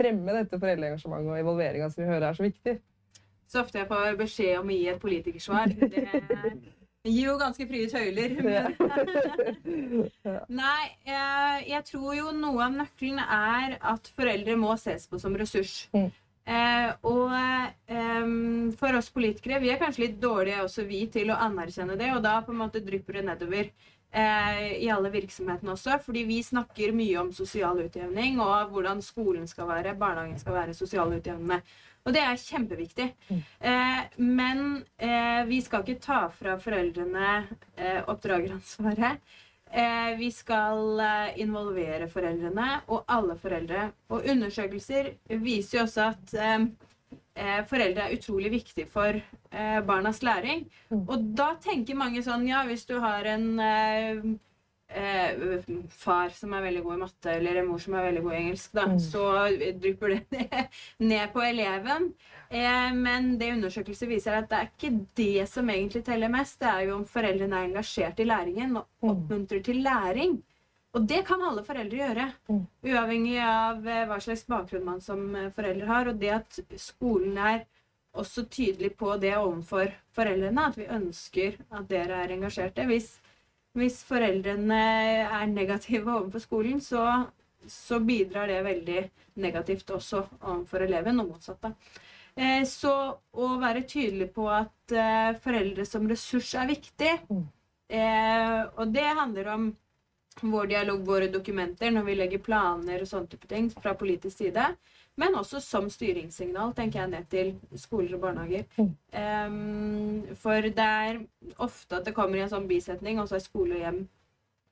S4: fremme dette foreldreengasjementet og involveringa som vi hører er så viktig?
S15: Så ofte jeg får beskjed om å gi et politikersvar. Det gir jo ganske frie tøyler. Men... Nei, jeg, jeg tror jo noe av nøkkelen er at foreldre må ses på som ressurs. Eh, og eh, for oss politikere, vi er kanskje litt dårlige også vi til å anerkjenne det, og da på en måte drypper det nedover.
S11: eh, i alle virksomhetene også. Fordi vi snakker mye om sosial utjevning og hvordan skolen skal være, barnehagen skal være sosial utjevnende. Og det er kjempeviktig. Eh, men eh, vi skal ikke ta fra foreldrene eh, oppdrageransvaret. Vi skal involvere foreldrene og alle foreldre. Og undersøkelser viser jo også at foreldre er utrolig viktig for barnas læring. Og da tenker mange sånn Ja, hvis du har en eh, far som er veldig god i matte, eller en mor som er veldig god i engelsk, da, så drypper det ned, på eleven. Eh, men det undersøkelser viser, er at det er ikke det som egentlig teller mest. Det er jo om foreldrene er engasjert i læringen og oppmuntrer til læring. Og det kan alle foreldre gjøre, uavhengig av eh, hva slags bakgrunn man som eh, forelder har. Og det at skolen er også tydelig på det overfor foreldrene, at vi ønsker at dere er engasjerte. Hvis, hvis foreldrene er negative overfor skolen, så, så bidrar det veldig negativt også overfor eleven, og motsatt. da. Eh, Så å være tydelig på at eh, foreldre som ressurs er viktig, eh, og det handler om vår dialog, våre dokumenter, når vi legger planer og sånne type ting fra politisk side. Men også som styringssignal, tenker jeg, ned til skoler og barnehager. Um, for det er ofte at det kommer i en sånn bisetning, og så er skole og hjem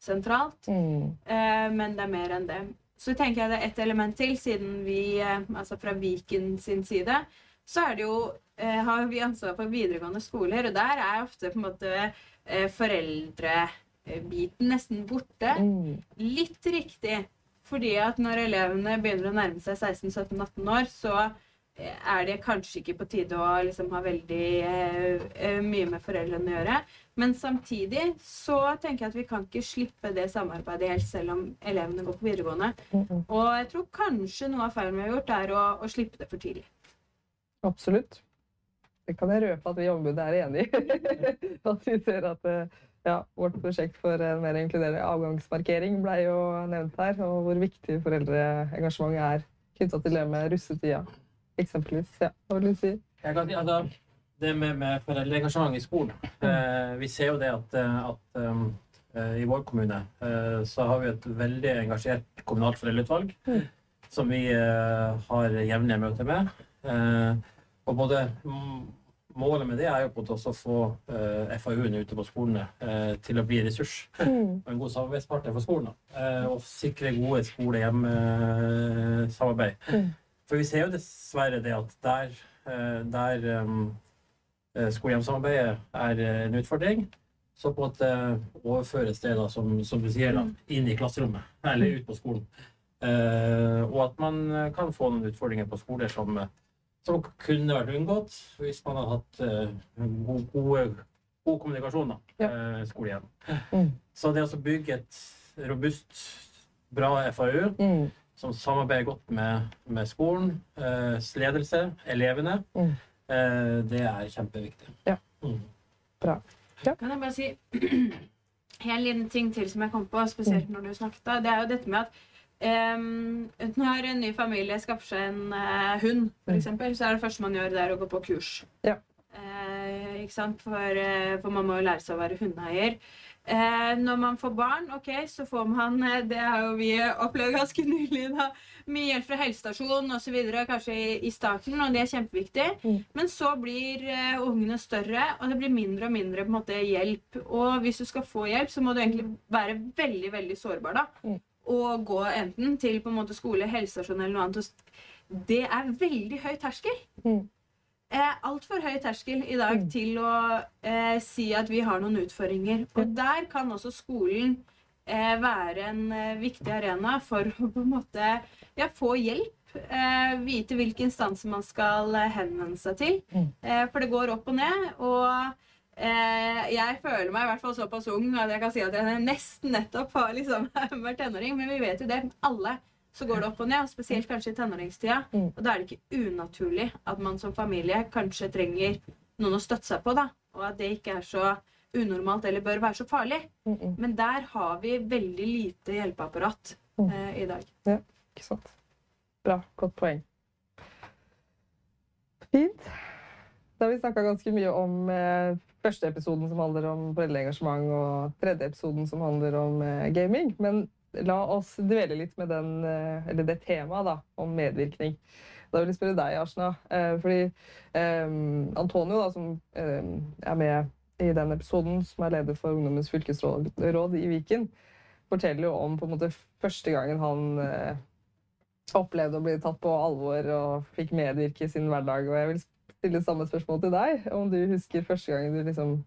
S11: sentralt. Eh, men det er mer enn det. Så tenker jeg det er ett element til, siden vi, eh, altså fra Viken sin side, så er det jo, uh, har vi ansvar for videregående skoler, og der er ofte på en måte foreldrebiten nesten borte. Litt riktig, fordi at når elevene begynner å nærme seg 16-17-18 år, så eh, er det kanskje ikke på tide å liksom ha veldig eh, eh, mye med foreldrene å gjøre. Men samtidig så tenker jeg at vi kan ikke slippe det samarbeidet helt selv om elevene går på videregående. Og jeg tror kanskje noe av feilen vi har gjort, er å, å slippe det for tidlig.
S4: Absolutt. Det kan jeg røpe at vi i ombudet er enig i. at vi ser at eh, ja, vårt prosjekt for en mer inkluderende avgangsmarkering ble jo nevnt her, og hvor viktig foreldreengasjementet er knytta til det med russetida, eksempelvis. Ja, hva vil du si?
S14: Jeg kan, ja, da, det med, med foreldreengasjement i skolen eh, Vi ser jo det at, eh, at um, i vår kommune eh, så har vi et veldig engasjert kommunalt foreldreutvalg som vi eh, har jevnlige møter med. Eh, og både mm, Målet med det er jo på en måte også å få eh, FAU-ene ute på skolene eh, til å bli ressurs og en god samarbeidspartner for skolen. da. Eh, og sikre gode skole-hjem-samarbeid. For vi ser jo dessverre det at der, eh, der um, eh, skole-hjem-samarbeidet er en utfordring, så på en måte overføres det, da, som, som du sier, da, inn i klasserommet, eller ut på skolen. Eh, og at man kan få noen utfordringer på skoler som, som kunne vært unngått hvis man hadde hatt eh, god, gode, god kommunikasjon da, eh, skole Mm. Så det å bygge et robust, bra FAU som samarbeider godt med, med skolen, eh, ledelse, elevene, eh, det er kjempeviktig.
S4: Ja.
S14: Mm.
S4: Bra.
S11: Kan jeg bare si en liten ting til som jeg kom på, spesielt når du snakket. Det er jo dette med at em, når en ny familie skaffer seg en uh, hund, f.eks., så er det første man gjør, det er å gå på kurs.
S4: Ja.
S11: Uh, ikke sant? For, uh, for man må jo lære seg å være hundeeier. Uh, når man får barn, ok, så får man Det har jo vi opplevd ganske nylig. da, Mye hjelp fra helsestasjonen osv. Kanskje i, i starten, og det er kjempeviktig. Men så blir ungene større, og det blir mindre og mindre på en måte, hjelp. Og hvis du skal få hjelp, så må du egentlig være veldig veldig sårbar. da, Og gå enten til på en måte skole, helsestasjon eller noe annet. Det er veldig høy terskel eh, altfor høy terskel i dag til å eh, si at vi har noen utfordringer. Og der kan også skolen eh, være en eh, viktig arena for å på en måte ja, få hjelp. Eh, vite hvilke instanser man skal eh, henvende seg til. Eh, for det går opp og ned. Og jeg føler meg i hvert fall såpass ung at jeg kan si at jeg nesten nettopp har liksom vært tenåring. Men vi vet jo det. Alle så går det opp og ned, og spesielt kanskje i tenåringstida. Og da er det ikke unaturlig at man som familie kanskje trenger noen å støtte seg på, da. Og at det ikke er så unormalt eller bør være så farlig. Men der har vi veldig lite hjelpeapparat eh, i dag.
S4: Ja, ikke sant. Bra. Godt poeng. Fint. Da har vi snakka ganske mye om eh, første episoden som handler om foreldreengasjement, og tredje episoden som handler om eh, gaming. Men la oss dvele litt med den, eh, det temaet da, om medvirkning. Da vil jeg spørre deg, Arsena. Eh, fordi eh, Antonio, da, som eh, er med i den episoden, som er leder for Ungdommens fylkesråd i Viken, forteller jo om på en måte første gangen han eh, opplevde å bli tatt på alvor og fikk medvirke i sin hverdag. Og jeg vil stille samme spørsmål til deg. Om du husker første gang du liksom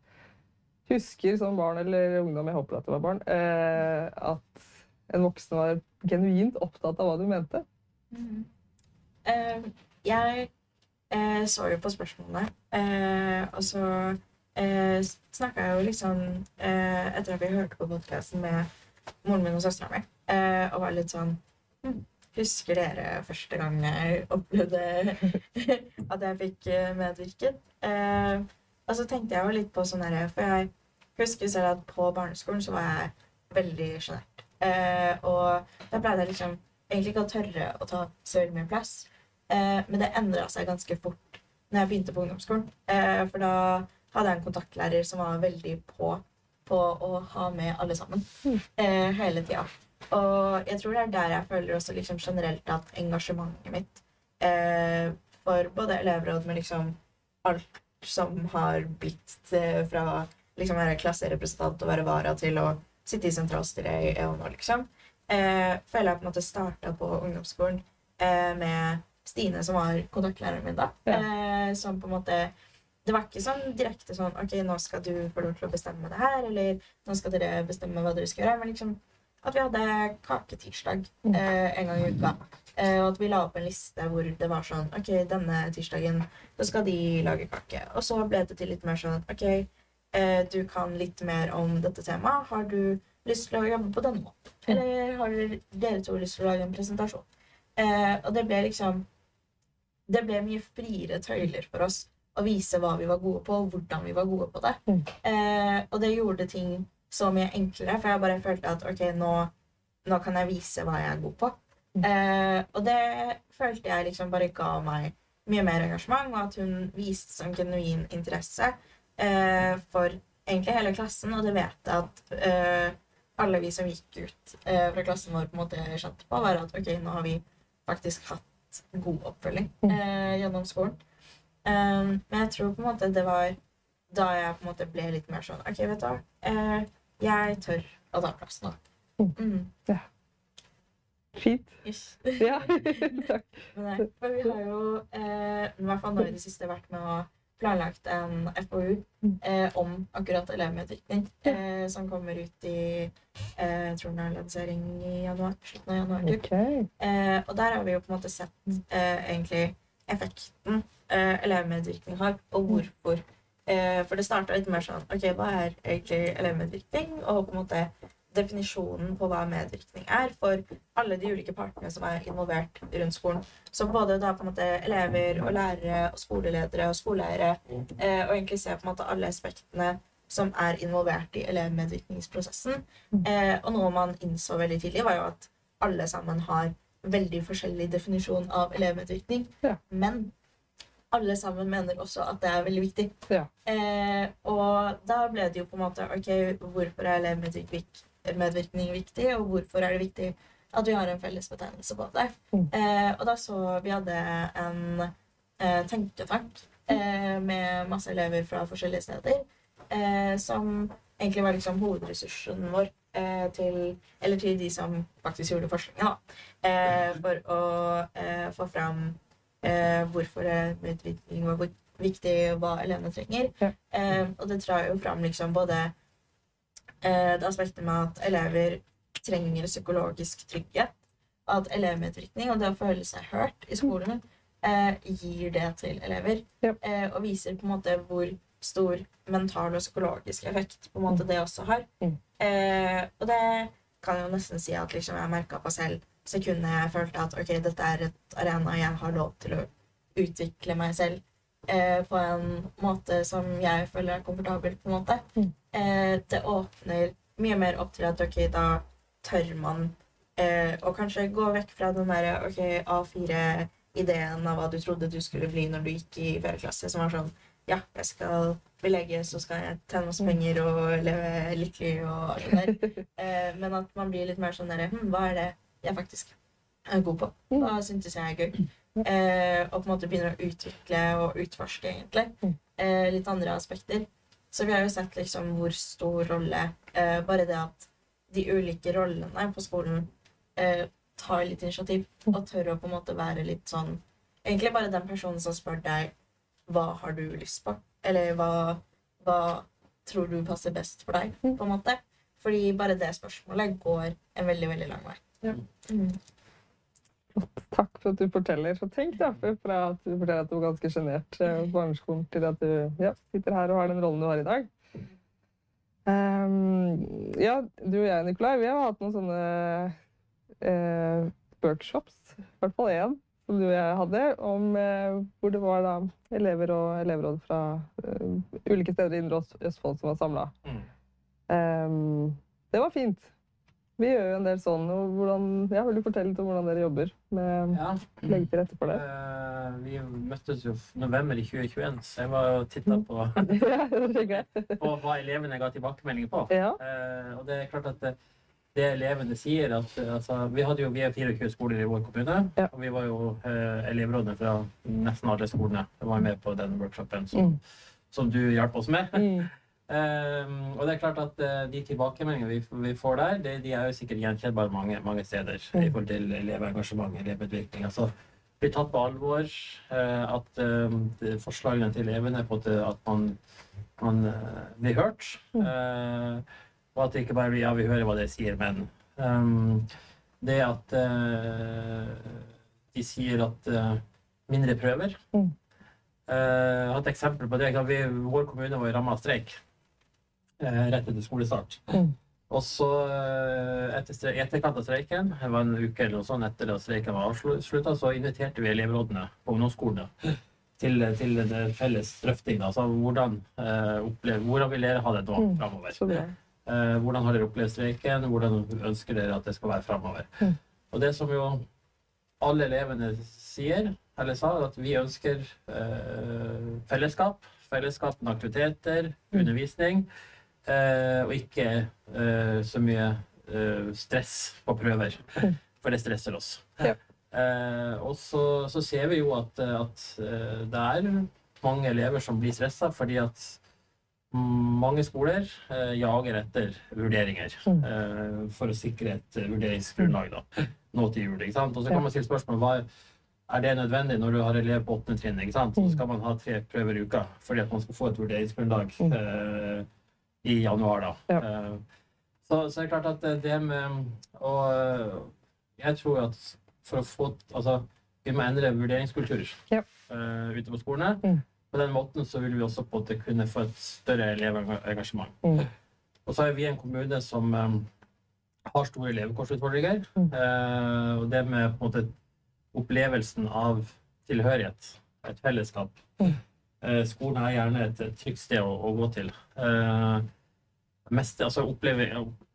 S4: husker som barn eller ungdom, jeg håper at det var barn, eh, at en voksen var genuint opptatt av hva du mente.
S13: Mhm. Uh, jeg uh, så jo på spørsmålene, uh, og så eh, snakka jeg jo liksom eh, Etter at vi hørte på podkasten med moren min og søstera mi, og var litt sånn hm, Husker dere første gang jeg opplevde at jeg fikk eh, medvirket? Eh, og så tenkte jeg jo litt på sånn herre For jeg husker selv at på barneskolen så var jeg veldig sjenert. Eh, og da pleide jeg liksom egentlig ikke å tørre å ta så veldig mye plass. Eh, men det endra seg ganske fort når jeg begynte på ungdomsskolen. Eh, for da hadde jeg en kontaktlærer som var veldig på på å ha med alle sammen eh, hele tida. Og jeg tror det er der jeg føler også liksom generelt at engasjementet mitt eh, for både elevråd, men liksom alt som har blitt eh, fra liksom være klasserepresentant og være vara til å sitte i sentralstyret i EO nå, liksom, eh, føler jeg på en måte starta på ungdomsskolen eh, med Stine, som var kontaktlæreren min da. Eh, som på en måte det var ikke sånn direkte sånn OK, nå skal du få lov til å bestemme det her, eller nå skal dere bestemme hva dere skal gjøre. Men liksom at vi hadde kaketirsdag eh, en gang i uka. Eh, og at vi la opp en liste hvor det var sånn OK, denne tirsdagen så skal de lage kake. Og så ble det til litt mer sånn OK, eh, du kan litt mer om dette temaet. Har du lyst til å jobbe på denne måten? Eller har dere to lyst til å lage en presentasjon? Eh, og det ble liksom Det ble mye friere tøyler for oss å vise hva vi var gode på, og hvordan vi var gode på det. Eh, og det gjorde ting så mye enklere, for jeg bare følte at ok, nå, nå kan jeg vise hva jeg er god på. Eh, og det følte jeg liksom bare ga meg mye mer engasjement, og at hun viste sånn genuin interesse eh, for egentlig hele klassen, og det vet jeg at eh, alle vi som gikk ut eh, fra klassen vår, på en måte skjønte på, var at ok, nå har vi faktisk hatt god oppfølging eh, gjennom skolen. Um, men jeg tror på en måte det var da jeg på en måte ble litt mer sånn OK, vet du hva. Jeg tør å ta plass nå. Mm.
S4: Ja. Fint.
S13: Yes.
S4: Ja, takk.
S13: Men nei, for vi har jo eh, i hvert fall nå i det siste vært med å planlagt en FoU eh, om akkurat elevmedvirkning, eh, som kommer ut i eh, tror den er lansering i januar. slutten av januar.
S4: Okay.
S13: Eh, og der har vi jo på en måte sett eh, egentlig effekten eh, elevmedvirkning har, og hvorfor. Eh, for det starta litt mer sånn OK, hva er egentlig elevmedvirkning? Og på en måte definisjonen på hva medvirkning er for alle de ulike partene som er involvert rundt skolen. Så både da på en måte elever og lærere og skoleledere og skoleeiere, eh, og egentlig se på en måte alle aspektene som er involvert i elevmedvirkningsprosessen. Eh, og noe man innså veldig tidlig, var jo at alle sammen har veldig forskjellig definisjon av elevmedvirkning. Men alle sammen mener også at det er veldig viktig. Eh, og da ble det jo på en måte OK, hvorfor er elevmedvirkning viktig, og hvorfor er det viktig at vi har en felles betegnelse på det? Eh, og da så vi hadde en eh, tenketank eh, med masse elever fra forskjellige steder, eh, som egentlig var liksom hovedressursen vår eh, til Eller til de som faktisk gjorde forskningen, da. Eh, for å eh, få fram eh, hvorfor utvikling var viktig, og hva elevene trenger. Eh, og det drar jo fram liksom både eh, det aspektet med at elever trenger psykologisk trygghet. At elevmedvirkning og det å føle seg hørt i skolen eh, gir det til elever. Eh, og viser på en måte hvor stor mental og psykologisk effekt på en måte det også har. Eh, og det kan jeg jo nesten si at liksom jeg merka på selv sekundet jeg følte at ok, dette er et arena jeg har lov til å utvikle meg selv eh, på en måte som jeg føler er komfortabel. på en måte. Eh, det åpner mye mer opp til at ok, da tør man eh, å kanskje gå vekk fra den derre ok, A4-ideen av hva du trodde du skulle bli når du gikk i fjerde klasse, som var sånn ja, jeg skal bli lege, så skal jeg tjene masse penger og leve lykkelig og alt det der. Eh, men at man blir litt mer sånn derre hm, Hva er det jeg faktisk er god på? Da syntes jeg er gøy? Eh, og på en måte begynner å utvikle og utforske, egentlig. Eh, litt andre aspekter. Så vi har jo sett liksom hvor stor rolle eh, Bare det at de ulike rollene på skolen eh, tar litt initiativ og tør å på en måte være litt sånn Egentlig bare den personen som spør deg hva har du lyst på? Eller hva, hva tror du passer best for deg? på en måte. Fordi bare det spørsmålet går en veldig, veldig lang vei. Mm.
S4: Takk for at du forteller. Så tenk da, fra at du forteller at du var ganske sjenert eh, på barneskolen, til at du ja, sitter her og har den rollen du har i dag. Um, ja, du og jeg, Nikolai, vi har hatt noen sånne eh, workshops, i hvert fall én, som du og jeg hadde, om eh, hvor det var da elever og elevråd fra uh, ulike steder i Indre Østfold som var samla. Ehm, det var fint. Vi gjør jo en del sånn. og hvordan, ja, Vil du fortelle litt om hvordan dere jobber med å legge til rette for det?
S14: Uh, vi møttes jo i november i 2021, så jeg var og titta på,
S4: ja, skjønner jeg.
S14: på hva elevene ga tilbakemeldinger på.
S4: Ja.
S14: Uh, og det er klart at det, det elevene sier at eh, altså, Vi hadde jo vi er 24 skoler i vår kommune, og vi var jo uh, elevrådene fra nesten alle skolene. Jeg var med på den workshopen som, som du hjalp oss med. Um, og det er klart at eh, De tilbakemeldingene vi, vi får der, de er jo sikkert gjenkjennbare mange, mange steder i forhold til elevengasjement, elevmedvirkning. Altså, blir tatt på alvor. eh, at eh, forslagene til elevene på at man, man eh, blir hørt. Eh, og at det ikke bare blir ja, vi hører hva dere sier, men um, det at de sier at mindre prøver. Jeg har et eksempel på det. Vi, vår kommune var ramma av streik rett etter skolestart. Og så eh, etter etterkant av streiken, det var en uke eller noe sånt etter at streiken var avslutta, så inviterte vi elevrådene på ungdomsskolene til, til en felles drøfting. Altså, hvordan, eh, opplever, hvordan vil dere ha det nå
S4: Mm,
S14: framover? Eh, hvordan har dere opplevd streiken? Hvordan ønsker dere at det skal være framover?
S4: Mm.
S14: Og det som jo alle elevene sier, eller sa, at vi ønsker eh, fellesskap. Fellesskap med aktiviteter, undervisning, eh, og ikke eh, så mye eh, stress på prøver. For det stresser oss. Eh, og så, så ser vi jo at, at eh, det er mange elever som blir stressa fordi at mange skoler eh, jager etter vurderinger eh, for å sikre et eh, vurderingsgrunnlag da, nå til jul. ikke sant? Og så kan man stille spørsmål hva er det nødvendig når du har elev på åttende trinn. ikke sant? Så skal man ha tre prøver i uka fordi at man skal få et vurderingsgrunnlag eh, i januar. da. Ja. så, så er det klart at det- med å jeg tror at for å få Altså, vi må endre vurderingskultur ja. ute på skolene. På den måten så vil vi også på en kunne få et større elevengasjement. Og så er vi en kommune som eh, har store levekårsutfordringer. Mm. og det med på en måte opplevelsen av tilhørighet, et fellesskap. Eh, skolen er gjerne et, trygt sted å, å gå til. Eh, mest, altså oppleve,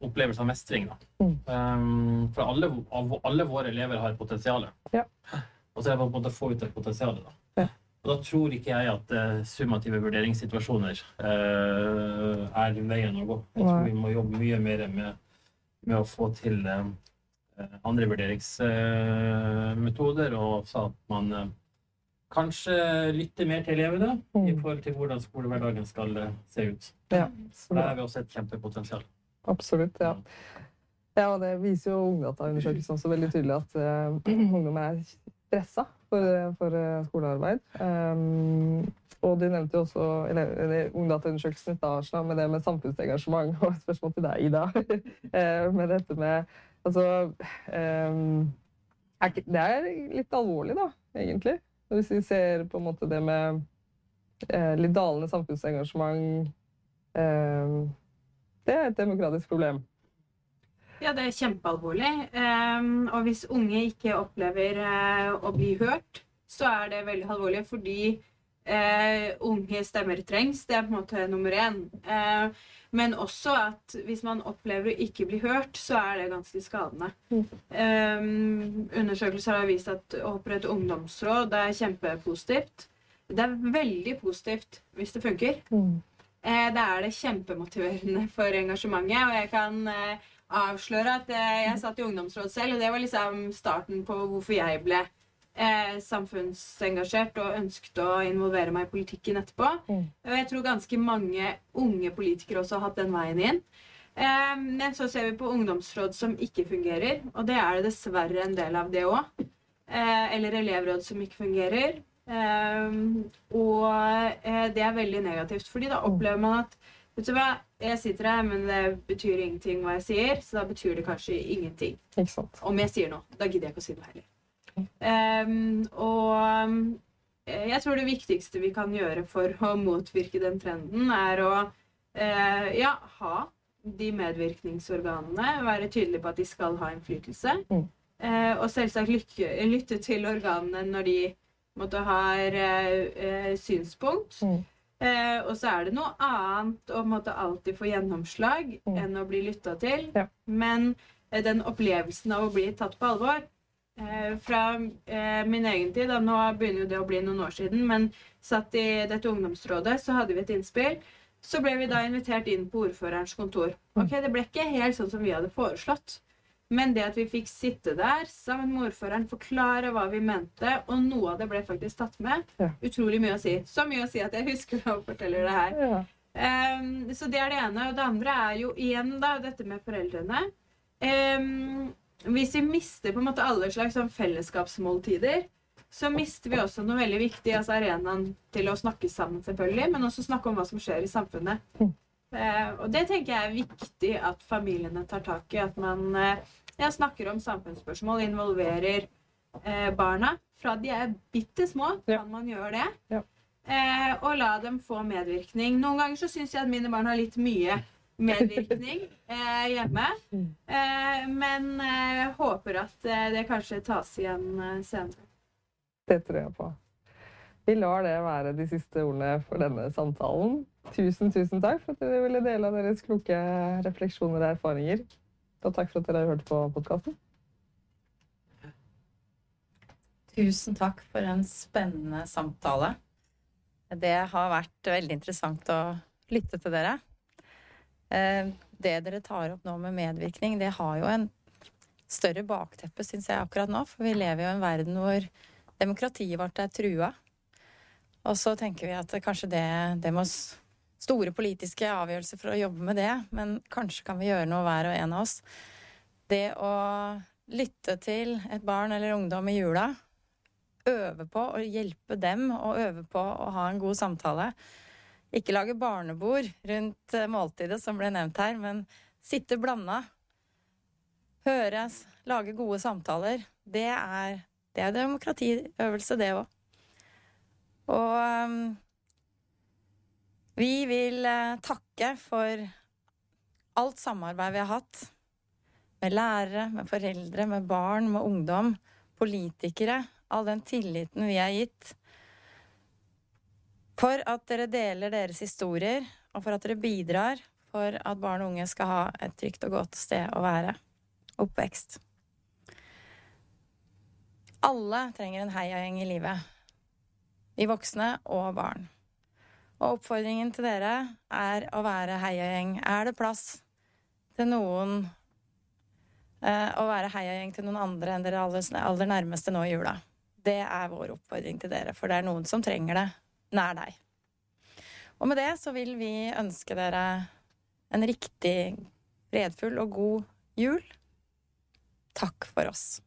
S14: opplevelse av mestring, da. Um, for alle, alle våre elever har et potensial. Og så er det måte å få ut det potensialet. Da. Og da tror ikke jeg at uh, summative vurderingssituasjoner uh, er veien å gå. Jeg tror vi må jobbe mye mer med, med å få til uh, andre vurderingsmetoder, og så at man eh, kanskje lytte mer til elevene i forhold til hvordan skolehverdagen skal eh, se ut.
S4: Ja,
S14: For der har vi også et kjempepotensial.
S4: Absolutt, ja. Ja, og det viser jo Ungdata-undersøkelsen også veldig tydelig at uh, ungdom er stressa for, for eh, skolearbeid. Um, og du nevnte jo også Ungdata-undersøkelsen i Arsenal med det med samfunnsengasjement. Og et spørsmål til deg, Ida. uh, med dette med Altså um, er Det er litt alvorlig, da, egentlig. Hvis vi ser på en måte det med eh, litt dalende samfunnsengasjement eh, Det er et demokratisk problem.
S11: Ja, det er kjempealvorlig. Eh, og hvis unge ikke opplever eh, å bli hørt, så er det veldig alvorlig fordi eh, unge stemmer trengs. Det er på en måte nummer én. Men også at hvis man opplever å ikke bli hørt, så er det ganske skadende. Ehm, undersøkelser har vist at å opprette ungdomsråd er kjempepositivt. det er veldig positivt hvis det funker. Eh, Da er det kjempemotiverende for engasjementet. Og jeg kan eh, avsløre at eh, jeg satt i ungdomsråd selv, og det var liksom starten på hvorfor jeg ble eh, samfunnsengasjert og ønsket å involvere meg i politikken etterpå. Mm. jeg tror ganske mange unge politikere også har hatt den veien inn. Eh, Men så ser vi på ungdomsråd som ikke fungerer, og det er det dessverre en del av det òg. Eller elevråd som ikke fungerer. Eh, Og eh, det er veldig negativt, fordi da opplever man at Vet du hva, jeg sitter her, men det betyr ingenting hva jeg sier, så da betyr det kanskje ingenting. Om jeg sier noe. Da gidder jeg ikke å si noe heller. Ehm, og eh, jeg tror det viktigste vi kan gjøre for å motvirke den trenden, er å uh, ja, ha de medvirkningsorganene, være tydelige på at de skal ha innflytelse. Eh, og selvsagt lykke, lytte til organene når de måtte har uh, synspunkt. Eh, og så er det noe annet å måtte alltid få gjennomslag enn å bli lytta til. Men eh, den opplevelsen av å bli tatt på alvor Fra eh, min egen tid, da, nå begynner jo det å bli noen år siden, men satt i dette ungdomsrådet, så hadde vi et innspill. Så ble vi da invitert inn på ordførerens kontor. Ok, Det ble ikke helt sånn som vi hadde foreslått. Men det at vi fikk sitte der sammen med ordføreren, forklare hva vi mente, og noe av det ble faktisk tatt med, utrolig mye å si. Så mye å si at jeg husker å fortelle det her. Ehm, så det er det ene. Og det andre er jo igjen da, dette med foreldrene. Ehm, hvis vi mister på en måte alle slags sånn fellesskapsmåltider, så mister vi også noe veldig viktig, altså arenaen til å snakke sammen, selvfølgelig, men også snakke om hva som skjer i samfunnet. Eh, og det tenker jeg er viktig at familiene tar tak i. At man eh, ja, snakker om samfunnsspørsmål, involverer eh, barna. Fra de er bitte små, kan man gjøre det. Eh, og la dem få medvirkning. Noen ganger så syns jeg at mine barn har litt mye medvirkning eh, hjemme. Eh, men eh, håper at eh, det kanskje tas igjen eh, senere.
S4: Det tror jeg på. Vi lar det være de siste ordene for denne samtalen. Tusen, tusen takk for at dere ville dele av deres kloke refleksjoner og erfaringer. Og takk for at dere har hørt på podkasten.
S3: Tusen takk for en spennende samtale. Det har vært veldig interessant å lytte til dere. Eh, Det dere tar opp nå med medvirkning, det har jo en større bakteppe, syns jeg, akkurat nå. For vi lever jo i en verden hvor demokratiet vårt er trua. Og så tenker vi at kanskje det, det må store politiske avgjørelser for å jobbe med det, men kanskje kan vi gjøre noe hver og en av oss. Det å lytte til et barn eller ungdom i jula, øve på å hjelpe dem og øve på å ha en god samtale. Ikke lage barnebord rundt eh, måltidet, som ble nevnt her, men sitte blanda. Høre, lage gode samtaler. Det er, det er demokratiøvelse, det òg. Og um, vi vil eh, takke for alt samarbeid vi har hatt. Med lærere, med foreldre, med barn, med ungdom, politikere. All den tilliten vi er gitt. For at dere deler deres historier, og for at dere bidrar for at barn og unge skal ha et trygt og godt sted å være. Oppvekst. Alle trenger en heiagjeng i livet. Vi voksne og barn. Og oppfordringen til dere er å være heiagjeng. Er det plass til noen eh, Å være heiagjeng til noen andre enn dere aller, aller nærmeste nå i jula? Det er vår oppfordring til dere, for det er noen som trenger det nær deg. Og med det så vil vi ønske dere en riktig fredfull og god jul. Takk for oss.